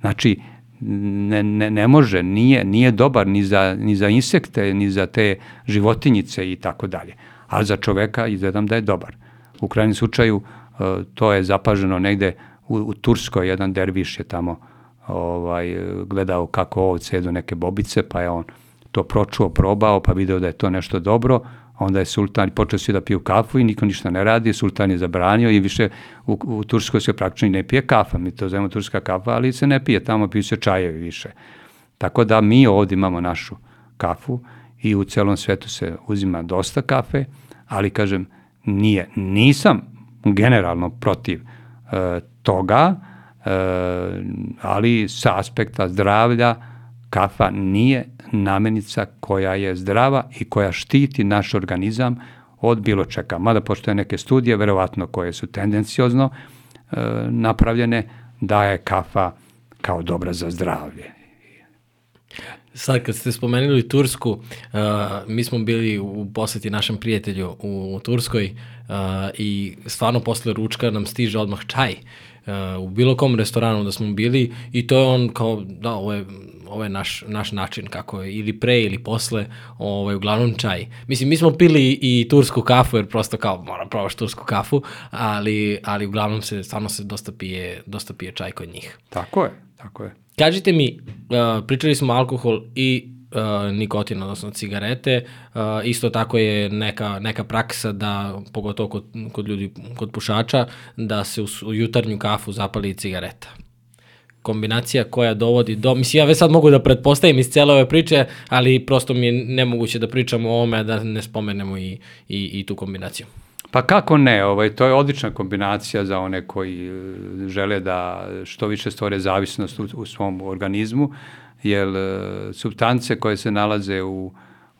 Znači, ne, ne, ne može, nije, nije dobar ni za, ni za insekte, ni za te životinjice i tako dalje. A za čoveka izgledam da je dobar. U krajnjem slučaju e, to je zapaženo negde u, u Turskoj, jedan derviš je tamo ovaj, gledao kako ovce jedu neke bobice, pa je on to pročuo, probao, pa video da je to nešto dobro, onda je sultan počeo svi da piju kafu i niko ništa ne radi, sultan je zabranio i više u, u Turskoj se praktično ne pije kafa, mi to zovemo turska kafa, ali se ne pije, tamo piju se čajevi više. Tako da mi ovdje imamo našu kafu i u celom svetu se uzima dosta kafe, ali kažem, nije, nisam generalno protiv e, toga, e, ali sa aspekta zdravlja kafa nije namenica koja je zdrava i koja štiti naš organizam od bilo čega. Mada postoje neke studije, verovatno koje su tendenciozno e, napravljene, da je kafa kao dobra za zdravlje. Sad kad ste spomenuli Tursku, uh, mi smo bili u poseti našem prijatelju u, u Turskoj uh, i stvarno posle ručka nam stiže odmah čaj uh, u bilo kom restoranu da smo bili i to je on kao, da, ovo je, ovo je naš, naš način kako je, ili pre ili posle, ovaj, uglavnom čaj. Mislim, mi smo pili i tursku kafu, jer prosto kao moram probaš tursku kafu, ali, ali uglavnom se, stvarno se dosta pije, dosta pije čaj kod njih. Tako je, tako je. Kažite mi, uh, pričali smo alkohol i uh, nikotin, odnosno cigarete. Uh, isto tako je neka, neka praksa da, pogotovo kod, kod ljudi, kod pušača, da se u, u jutarnju kafu zapali cigareta kombinacija koja dovodi do... Mislim, ja već sad mogu da pretpostavim iz cele ove priče, ali prosto mi je nemoguće da pričamo o ovome, da ne spomenemo i, i, i tu kombinaciju. Pa kako ne, ovaj, to je odlična kombinacija za one koji e, žele da što više stvore zavisnost u, u svom organizmu, jer e, substance koje se nalaze u,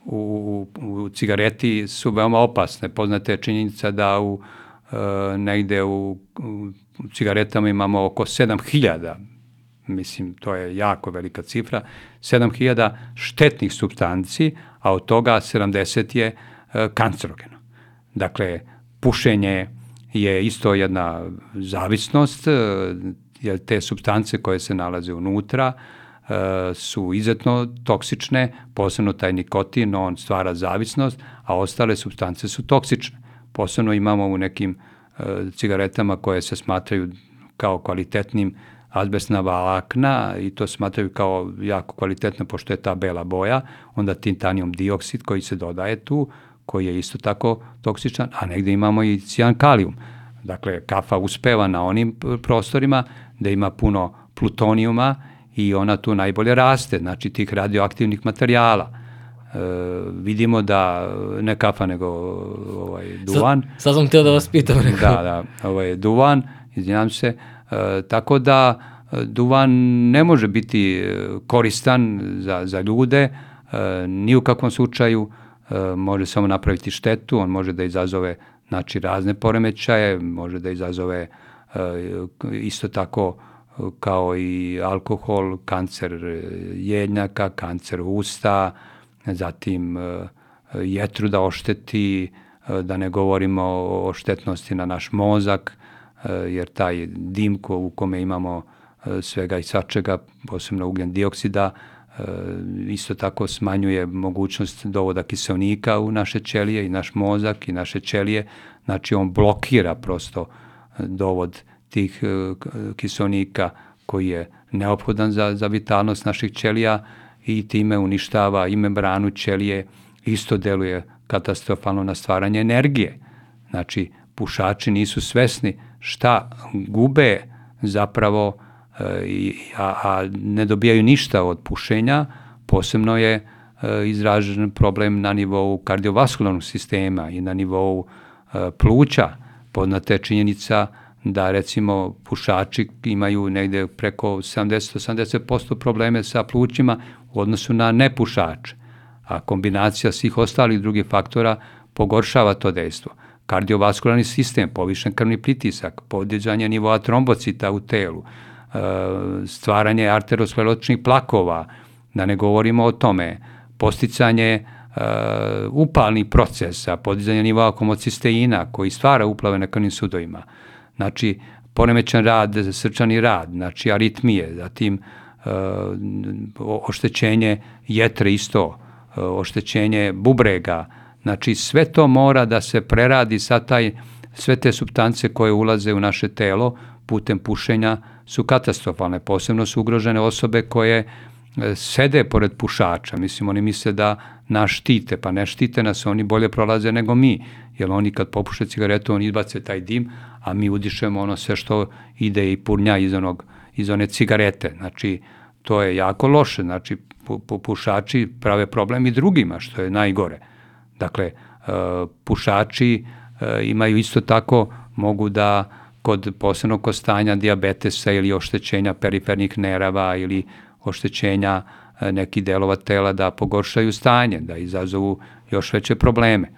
u, u cigareti su veoma opasne. Poznate je činjenica da u, e, negde u, u cigaretama imamo oko 7000 mislim, to je jako velika cifra, 7000 štetnih substanci, a od toga 70 je e, kancerogeno. Dakle, pušenje je isto jedna zavisnost, e, jer te substance koje se nalaze unutra e, su izuzetno toksične, posebno taj nikotin, on stvara zavisnost, a ostale substance su toksične. Posebno imamo u nekim e, cigaretama koje se smatraju kao kvalitetnim azbestna valakna i to smatraju kao jako kvalitetno pošto je ta bela boja, onda tintanijum dioksid koji se dodaje tu, koji je isto tako toksičan, a negde imamo i cijan kalijum. Dakle, kafa uspeva na onim prostorima da ima puno plutonijuma i ona tu najbolje raste, znači tih radioaktivnih materijala. E, vidimo da ne kafa nego ovaj duvan. Sad, sad sam htio da vas pitam. Rekao. Da, da, ovaj duvan, izvinjam se. E, tako da e, duvan ne može biti e, koristan za, za ljude, e, ni u kakvom slučaju E, može samo napraviti štetu, on može da izazove znači, razne poremećaje, može da izazove e, isto tako kao i alkohol, kancer jednjaka, kancer usta, zatim e, jetru da ošteti, da ne govorimo o štetnosti na naš mozak, jer taj dim ko, u kome imamo svega i svačega, posebno ugljen dioksida, E, isto tako smanjuje mogućnost dovoda kiselnika u naše ćelije i naš mozak i naše ćelije, znači on blokira prosto dovod tih kiselnika koji je neophodan za, za vitalnost naših ćelija i time uništava i membranu ćelije, isto deluje katastrofalno na stvaranje energije. Znači, pušači nisu svesni šta gube zapravo a, a ne dobijaju ništa od pušenja, posebno je e, izražen problem na nivou kardiovaskularnog sistema i na nivou e, pluća. Podnata je činjenica da recimo pušači imaju negde preko 70-80% probleme sa plućima u odnosu na nepušače, a kombinacija svih ostalih drugih faktora pogoršava to dejstvo. Kardiovaskularni sistem, povišen krvni pritisak, podjeđanje nivoa trombocita u telu, stvaranje arterosklerotičnih plakova, da ne govorimo o tome, posticanje uh, upalnih procesa, podizanje nivoa homocisteina koji stvara uplave na krvnim sudovima. Znači, poremećan rad, srčani rad, znači aritmije, zatim uh, oštećenje jetre isto, oštećenje bubrega, znači sve to mora da se preradi sa taj, sve te substance koje ulaze u naše telo putem pušenja su katastrofalne. Posebno su ugrožene osobe koje e, sede pored pušača. Mislim, oni misle da nas štite, pa ne štite nas, oni bolje prolaze nego mi, jer oni kad popuše cigaretu, oni izbace taj dim, a mi udišemo ono sve što ide i purnja iz, onog, iz one cigarete. Znači, to je jako loše. Znači, pu, pušači prave problem i drugima, što je najgore. Dakle, uh, pušači uh, imaju isto tako, mogu da kod posebno kod stanja diabetesa ili oštećenja perifernih nerava ili oštećenja e, neki delova tela da pogoršaju stanje, da izazovu još veće probleme.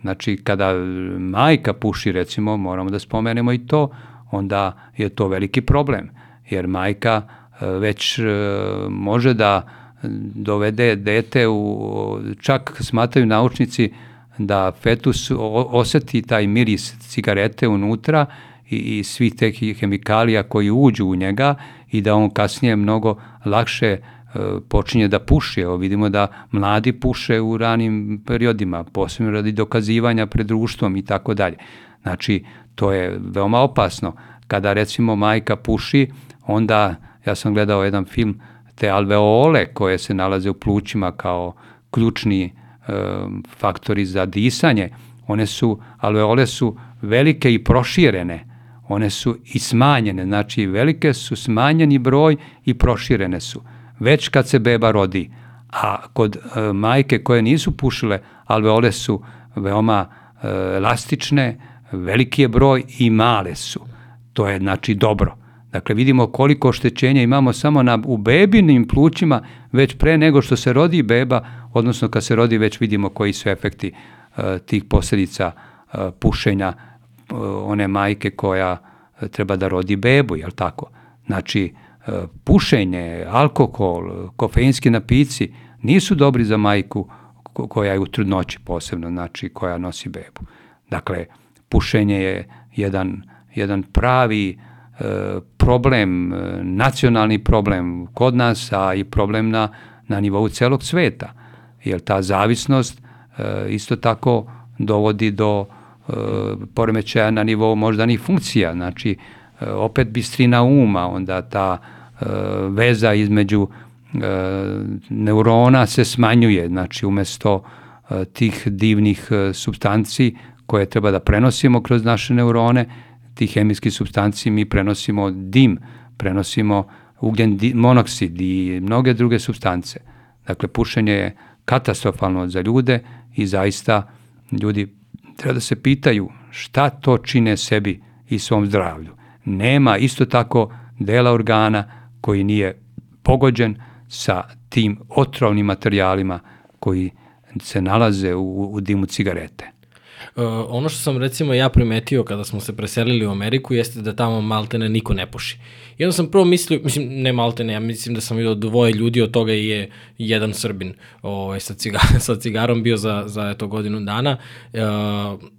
Znači, kada majka puši, recimo, moramo da spomenemo i to, onda je to veliki problem, jer majka e, već može da dovede dete u, čak smataju naučnici da fetus oseti taj miris cigarete unutra i, i svih teh hemikalija koji uđu u njega i da on kasnije mnogo lakše e, počinje da puši. Evo vidimo da mladi puše u ranim periodima, posebno radi dokazivanja pred društvom i tako dalje. Znači, to je veoma opasno. Kada recimo majka puši, onda, ja sam gledao jedan film, te alveole koje se nalaze u plućima kao ključni e, faktori za disanje, one su, alveole su velike i proširene, one su i smanjene, znači velike su smanjeni broj i proširene su, već kad se beba rodi. A kod e, majke koje nisu pušile, alveole su veoma e, elastične, veliki je broj i male su. To je znači dobro. Dakle, vidimo koliko oštećenja imamo samo na, u bebinim plućima već pre nego što se rodi beba, odnosno kad se rodi već vidimo koji su efekti uh, tih posljedica uh, pušenja uh, one majke koja treba da rodi bebu, jel tako? Znači, uh, pušenje, alkohol, kofeinski napici nisu dobri za majku koja je u trudnoći posebno, znači koja nosi bebu. Dakle, pušenje je jedan, jedan pravi problem, nacionalni problem kod nas, a i problem na, na nivou celog sveta. Jer ta zavisnost e, isto tako dovodi do e, poremećaja na nivou moždanih funkcija. Znači, e, opet bistrina uma, onda ta veza između neurona se smanjuje, znači umesto tih divnih substanci koje treba da prenosimo kroz naše neurone, tih hemijskih substanci mi prenosimo dim, prenosimo ugljen monoksid i mnoge druge substance. Dakle, pušenje je katastrofalno za ljude i zaista ljudi treba da se pitaju šta to čine sebi i svom zdravlju. Nema isto tako dela organa koji nije pogođen sa tim otrovnim materijalima koji se nalaze u, u dimu cigarete. Uh, ono što sam recimo ja primetio kada smo se preselili u Ameriku jeste da tamo maltene niko ne puši. I onda sam prvo mislio, mislim, ne maltene, ja mislim da sam vidio dvoje ljudi, od toga je jedan Srbin ovaj, sa, cigar, sa cigarom bio za, za eto, godinu dana. Uh,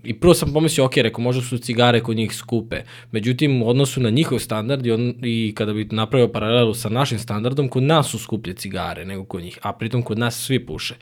I prvo sam pomislio, ok, reko, možda su cigare kod njih skupe. Međutim, u odnosu na njihov standard i, on, i kada bi napravio paralelu sa našim standardom, kod nas su skuplje cigare nego kod njih, a pritom kod nas svi puše.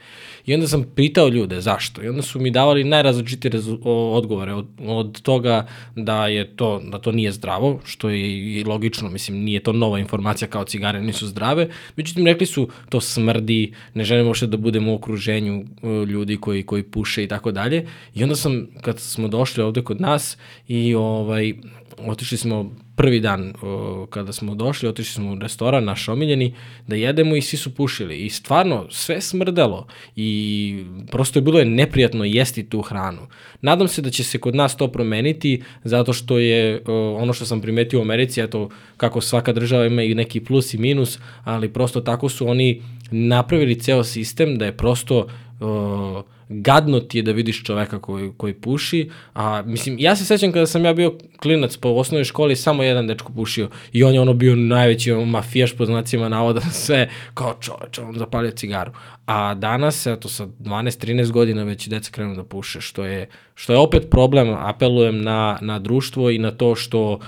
I onda sam pitao ljude zašto. I onda su mi davali najrazličitije odgovore od, od toga da je to da to nije zdravo, što je i logično, mislim nije to nova informacija kao cigare nisu zdrave. Međutim rekli su to smrdi, ne želimo uopšte da budemo u okruženju e, ljudi koji koji puše i tako dalje. I onda sam kad smo došli ovde kod nas i ovaj otišli smo prvi dan o, kada smo došli, otišli smo u restoran naš omiljeni da jedemo i svi su pušili i stvarno sve smrdelo i prosto je bilo je neprijatno jesti tu hranu. Nadam se da će se kod nas to promeniti zato što je o, ono što sam primetio u Americi, eto kako svaka država ima i neki plus i minus, ali prosto tako su oni napravili ceo sistem da je prosto o, gadno ti je da vidiš čoveka koji, koji puši, a mislim, ja se sećam kada sam ja bio klinac po osnovnoj školi, samo jedan dečko pušio i on je ono bio najveći ono, mafijaš po znacima navoda, sve kao čoveč, on zapalio cigaru. A danas, eto, sa 12-13 godina već deca krenu da puše, što je, što je opet problem, apelujem na, na društvo i na to što uh,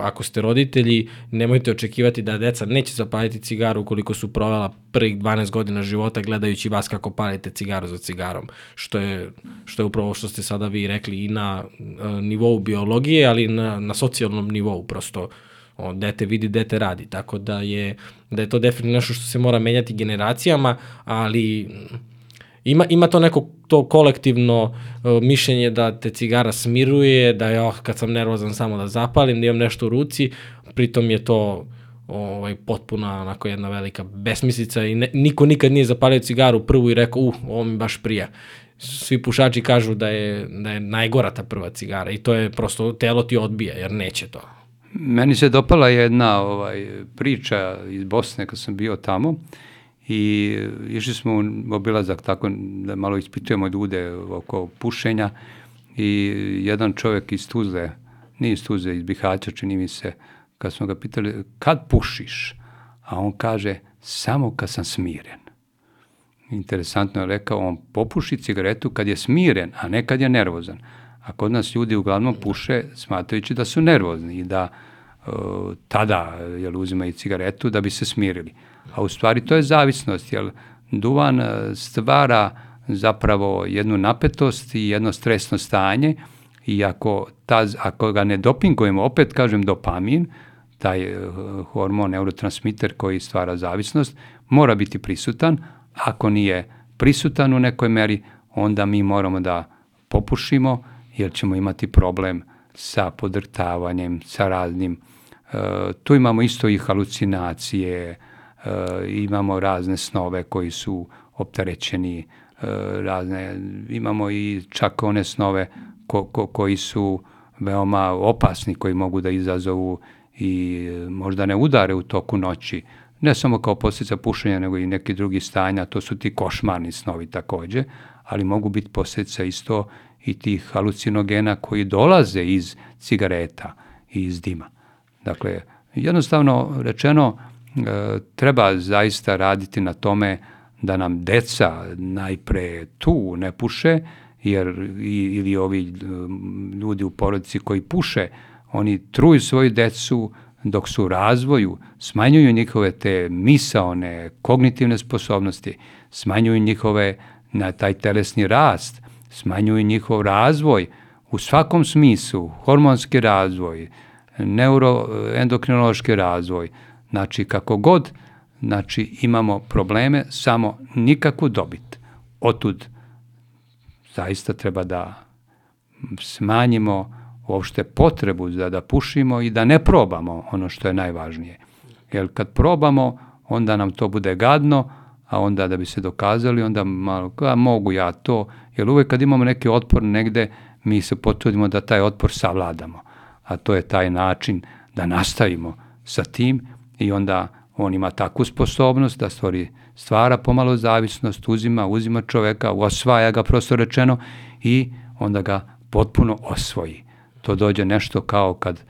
ako ste roditelji, nemojte očekivati da deca neće zapaliti cigaru ukoliko su provela prvih 12 godina života gledajući vas kako palite cigaru za cigarom, što je, što je upravo što ste sada vi rekli i na uh, nivou biologije, ali na, na socijalnom nivou, prosto. o, dete vidi, dete radi, tako da je, da je to definitivno nešto što se mora menjati generacijama, ali ima, ima to neko to kolektivno uh, mišljenje da te cigara smiruje, da je oh, kad sam nervozan samo da zapalim, da imam nešto u ruci, pritom je to ovaj, potpuna onako jedna velika besmislica i ne, niko nikad nije zapalio cigaru prvu i rekao, uh, ovo mi baš prija. Svi pušači kažu da je, da je najgora ta prva cigara i to je prosto, telo ti odbija jer neće to. Meni se dopala jedna ovaj priča iz Bosne kad sam bio tamo i išli smo u obilazak tako da malo ispitujemo ljude oko pušenja i jedan čovjek iz Tuzle, nije iz Tuzle, iz Bihaća čini mi se, kad smo ga pitali kad pušiš, a on kaže samo kad sam smiren. Interesantno je rekao, on popuši cigaretu kad je smiren, a ne kad je nervozan. A kod nas ljudi uglavnom puše smatrajući da su nervozni i da uh, tada jel, uzimaju cigaretu da bi se smirili. A u stvari to je zavisnost, jer duvan stvara zapravo jednu napetost i jedno stresno stanje i ako, ta, ako ga ne dopingujemo, opet kažem dopamin, taj hormon, neurotransmiter koji stvara zavisnost, mora biti prisutan. Ako nije prisutan u nekoj meri, onda mi moramo da popušimo, jer ćemo imati problem sa podrtavanjem, sa raznim. E, tu imamo isto i halucinacije, e, imamo razne snove koji su opterećeni, e, razne, imamo i čak one snove ko, ko, koji su veoma opasni, koji mogu da izazovu i možda ne udare u toku noći, ne samo kao posljedica pušenja, nego i neki drugi stanja, to su ti košmarni snovi takođe, ali mogu biti posljedica isto i tih halucinogena koji dolaze iz cigareta i iz dima. Dakle, jednostavno rečeno, e, treba zaista raditi na tome da nam deca najpre tu ne puše, jer ili ovi e, ljudi u porodici koji puše, oni truju svoju decu dok su u razvoju, smanjuju njihove te misaone, kognitivne sposobnosti, smanjuju njihove na taj telesni rast, smanjuju njihov razvoj u svakom smislu, hormonski razvoj, neuroendokrinološki razvoj, znači kako god, znači imamo probleme, samo nikakvu dobit. Otud zaista treba da smanjimo uopšte potrebu da, da pušimo i da ne probamo ono što je najvažnije. Jer kad probamo, onda nam to bude gadno, a onda da bi se dokazali, onda malo, a mogu ja to, jer uvek kad imamo neki otpor negde, mi se potrudimo da taj otpor savladamo. A to je taj način da nastavimo sa tim i onda on ima takvu sposobnost da stvori, stvara pomalo zavisnost, uzima, uzima čoveka, osvaja ga prosto rečeno i onda ga potpuno osvoji to dođe nešto kao kad,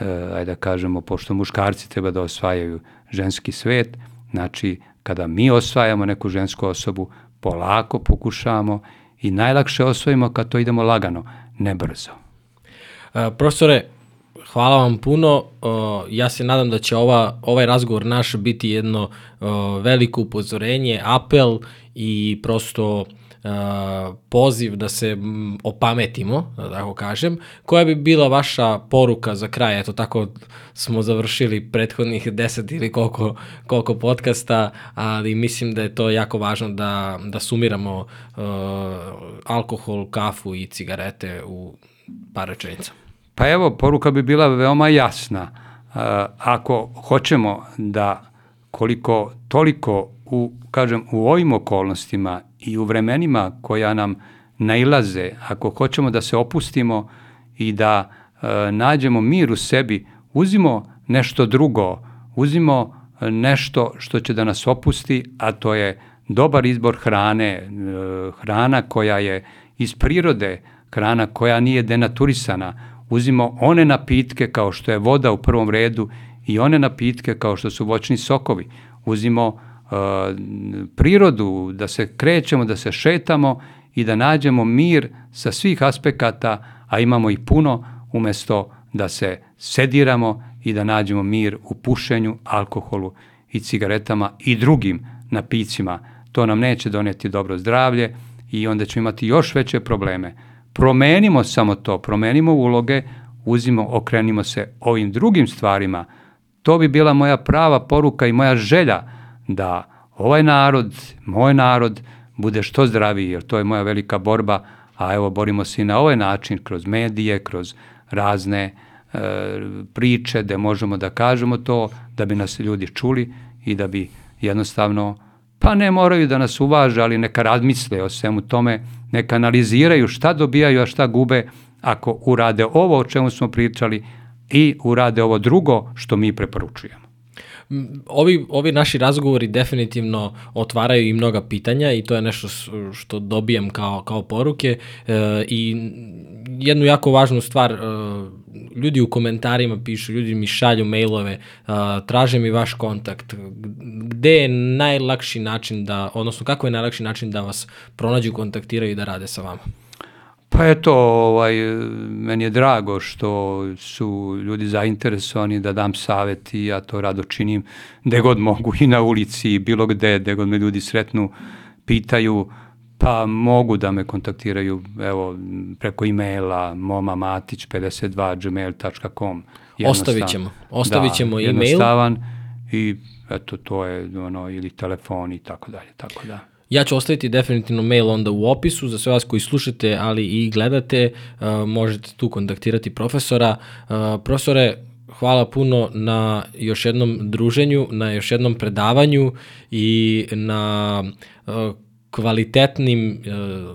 e, ajde da kažemo, pošto muškarci treba da osvajaju ženski svet, znači kada mi osvajamo neku žensku osobu, polako pokušavamo i najlakše osvojimo kad to idemo lagano, ne brzo. E, profesore, hvala vam puno. O, ja se nadam da će ova, ovaj razgovor naš biti jedno o, veliko upozorenje, apel i prosto poziv da se opametimo, da tako kažem. Koja bi bila vaša poruka za kraj? Eto, tako smo završili prethodnih deset ili koliko, koliko podcasta, ali mislim da je to jako važno da, da sumiramo uh, alkohol, kafu i cigarete u par rečenica. Pa evo, poruka bi bila veoma jasna. Uh, ako hoćemo da koliko toliko u, kažem, u ovim okolnostima i u vremenima koja nam nailaze, ako hoćemo da se opustimo i da e, nađemo mir u sebi, uzimo nešto drugo, uzimo e, nešto što će da nas opusti, a to je dobar izbor hrane, e, hrana koja je iz prirode, hrana koja nije denaturisana, uzimo one napitke kao što je voda u prvom redu i one napitke kao što su voćni sokovi, uzimo prirodu, da se krećemo, da se šetamo i da nađemo mir sa svih aspekata, a imamo i puno, umesto da se sediramo i da nađemo mir u pušenju, alkoholu i cigaretama i drugim napicima. To nam neće doneti dobro zdravlje i onda ćemo imati još veće probleme. Promenimo samo to, promenimo uloge, uzimo, okrenimo se ovim drugim stvarima. To bi bila moja prava poruka i moja želja da ovaj narod, moj narod, bude što zdraviji, jer to je moja velika borba, a evo borimo se i na ovaj način, kroz medije, kroz razne e, priče, da možemo da kažemo to, da bi nas ljudi čuli i da bi jednostavno, pa ne moraju da nas uvaže, ali neka razmisle o svemu tome, neka analiziraju šta dobijaju, a šta gube, ako urade ovo o čemu smo pričali i urade ovo drugo što mi preporučujemo. Ovi, ovi naši razgovori definitivno otvaraju i mnoga pitanja i to je nešto što dobijem kao, kao poruke e, i jednu jako važnu stvar, e, ljudi u komentarima pišu, ljudi mi šalju mailove, uh, traže mi vaš kontakt, gde je najlakši način da, odnosno kako je najlakši način da vas pronađu, kontaktiraju i da rade sa vama? Pa eto, ovaj, meni je drago što su ljudi zainteresovani da dam savet i ja to rado činim gde god mogu i na ulici i bilo gde, gde god me ljudi sretnu, pitaju, pa mogu da me kontaktiraju evo, preko e-maila momamatić52 gmail.com. Ostavit ćemo, ostavit da, ćemo da, e-mail. Jednostavan i eto, to je ono, ili telefon i tako dalje, tako da. Ja ću ostaviti definitivno mail onda u opisu za sve vas koji slušate, ali i gledate, uh, možete tu kontaktirati profesora. Uh, profesore, hvala puno na još jednom druženju, na još jednom predavanju i na uh, kvalitetnim,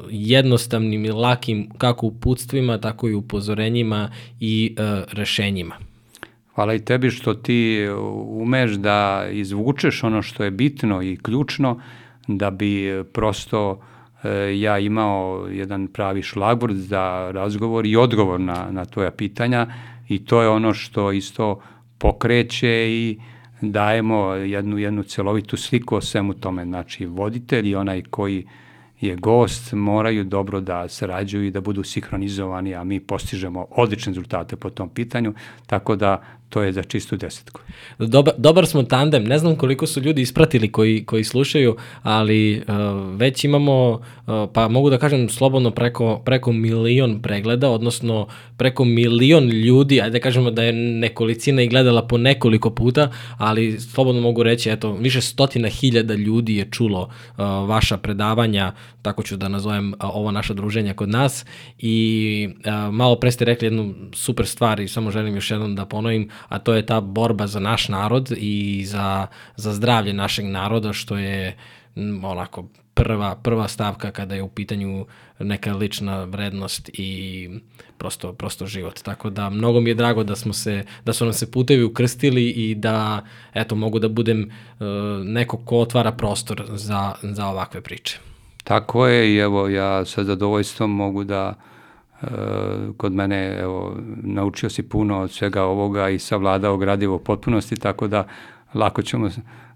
jednostavnim i lakim kako uputstvima, tako i upozorenjima i rešenjima. Hvala i tebi što ti umeš da izvučeš ono što je bitno i ključno, da bi e, prosto e, ja imao jedan pravi šlagvord za razgovor i odgovor na, na tvoja pitanja i to je ono što isto pokreće i dajemo jednu, jednu celovitu sliku o svemu tome. Znači, voditelj i onaj koji je gost moraju dobro da sarađuju i da budu sinhronizovani, a mi postižemo odlične rezultate po tom pitanju, tako da to je za čistu desetku. Dobar, dobar smo tandem, ne znam koliko su ljudi ispratili koji, koji slušaju, ali uh, već imamo, uh, pa mogu da kažem slobodno preko, preko milion pregleda, odnosno preko milion ljudi, ajde da kažemo da je nekolicina i gledala po nekoliko puta, ali slobodno mogu reći, eto, više stotina hiljada ljudi je čulo uh, vaša predavanja, tako ću da nazovem uh, ovo naša druženja kod nas. I uh, malo pre ste rekli jednu super stvar i samo želim još jednom da ponovim, a to je ta borba za naš narod i za, za zdravlje našeg naroda, što je onako prva, prva stavka kada je u pitanju neka lična vrednost i prosto, prosto život. Tako da mnogo mi je drago da smo se, da su nam se putevi ukrstili i da eto mogu da budem uh, neko ko otvara prostor za, za ovakve priče. Tako je i evo ja sa zadovoljstvom mogu da uh, kod mene evo naučio si puno od svega ovoga i savladao gradivo potpunosti tako da lako ćemo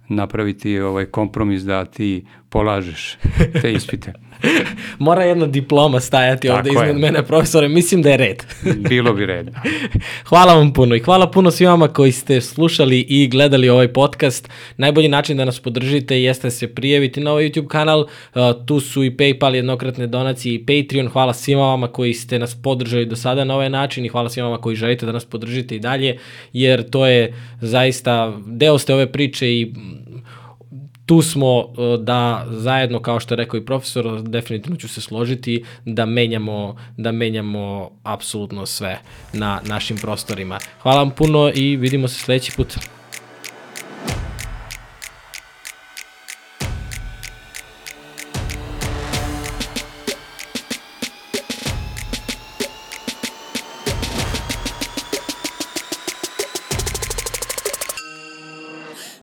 napraviti ovaj kompromis da ti polažeš te ispite. Mora jedna diploma stajati Tako ovde iznad mene, profesore, mislim da je red. Bilo bi red. hvala vam puno i hvala puno svima koji ste slušali i gledali ovaj podcast. Najbolji način da nas podržite jeste da se prijaviti na ovaj YouTube kanal. Uh, tu su i PayPal, jednokratne donacije i Patreon. Hvala svima vama koji ste nas podržali do sada na ovaj način i hvala svima vama koji želite da nas podržite i dalje, jer to je zaista, deo ste ove priče i tu smo e, da zajedno, kao što je rekao i profesor, definitivno ću se složiti, da menjamo, da menjamo apsolutno sve na našim prostorima. Hvala vam puno i vidimo se sledeći put.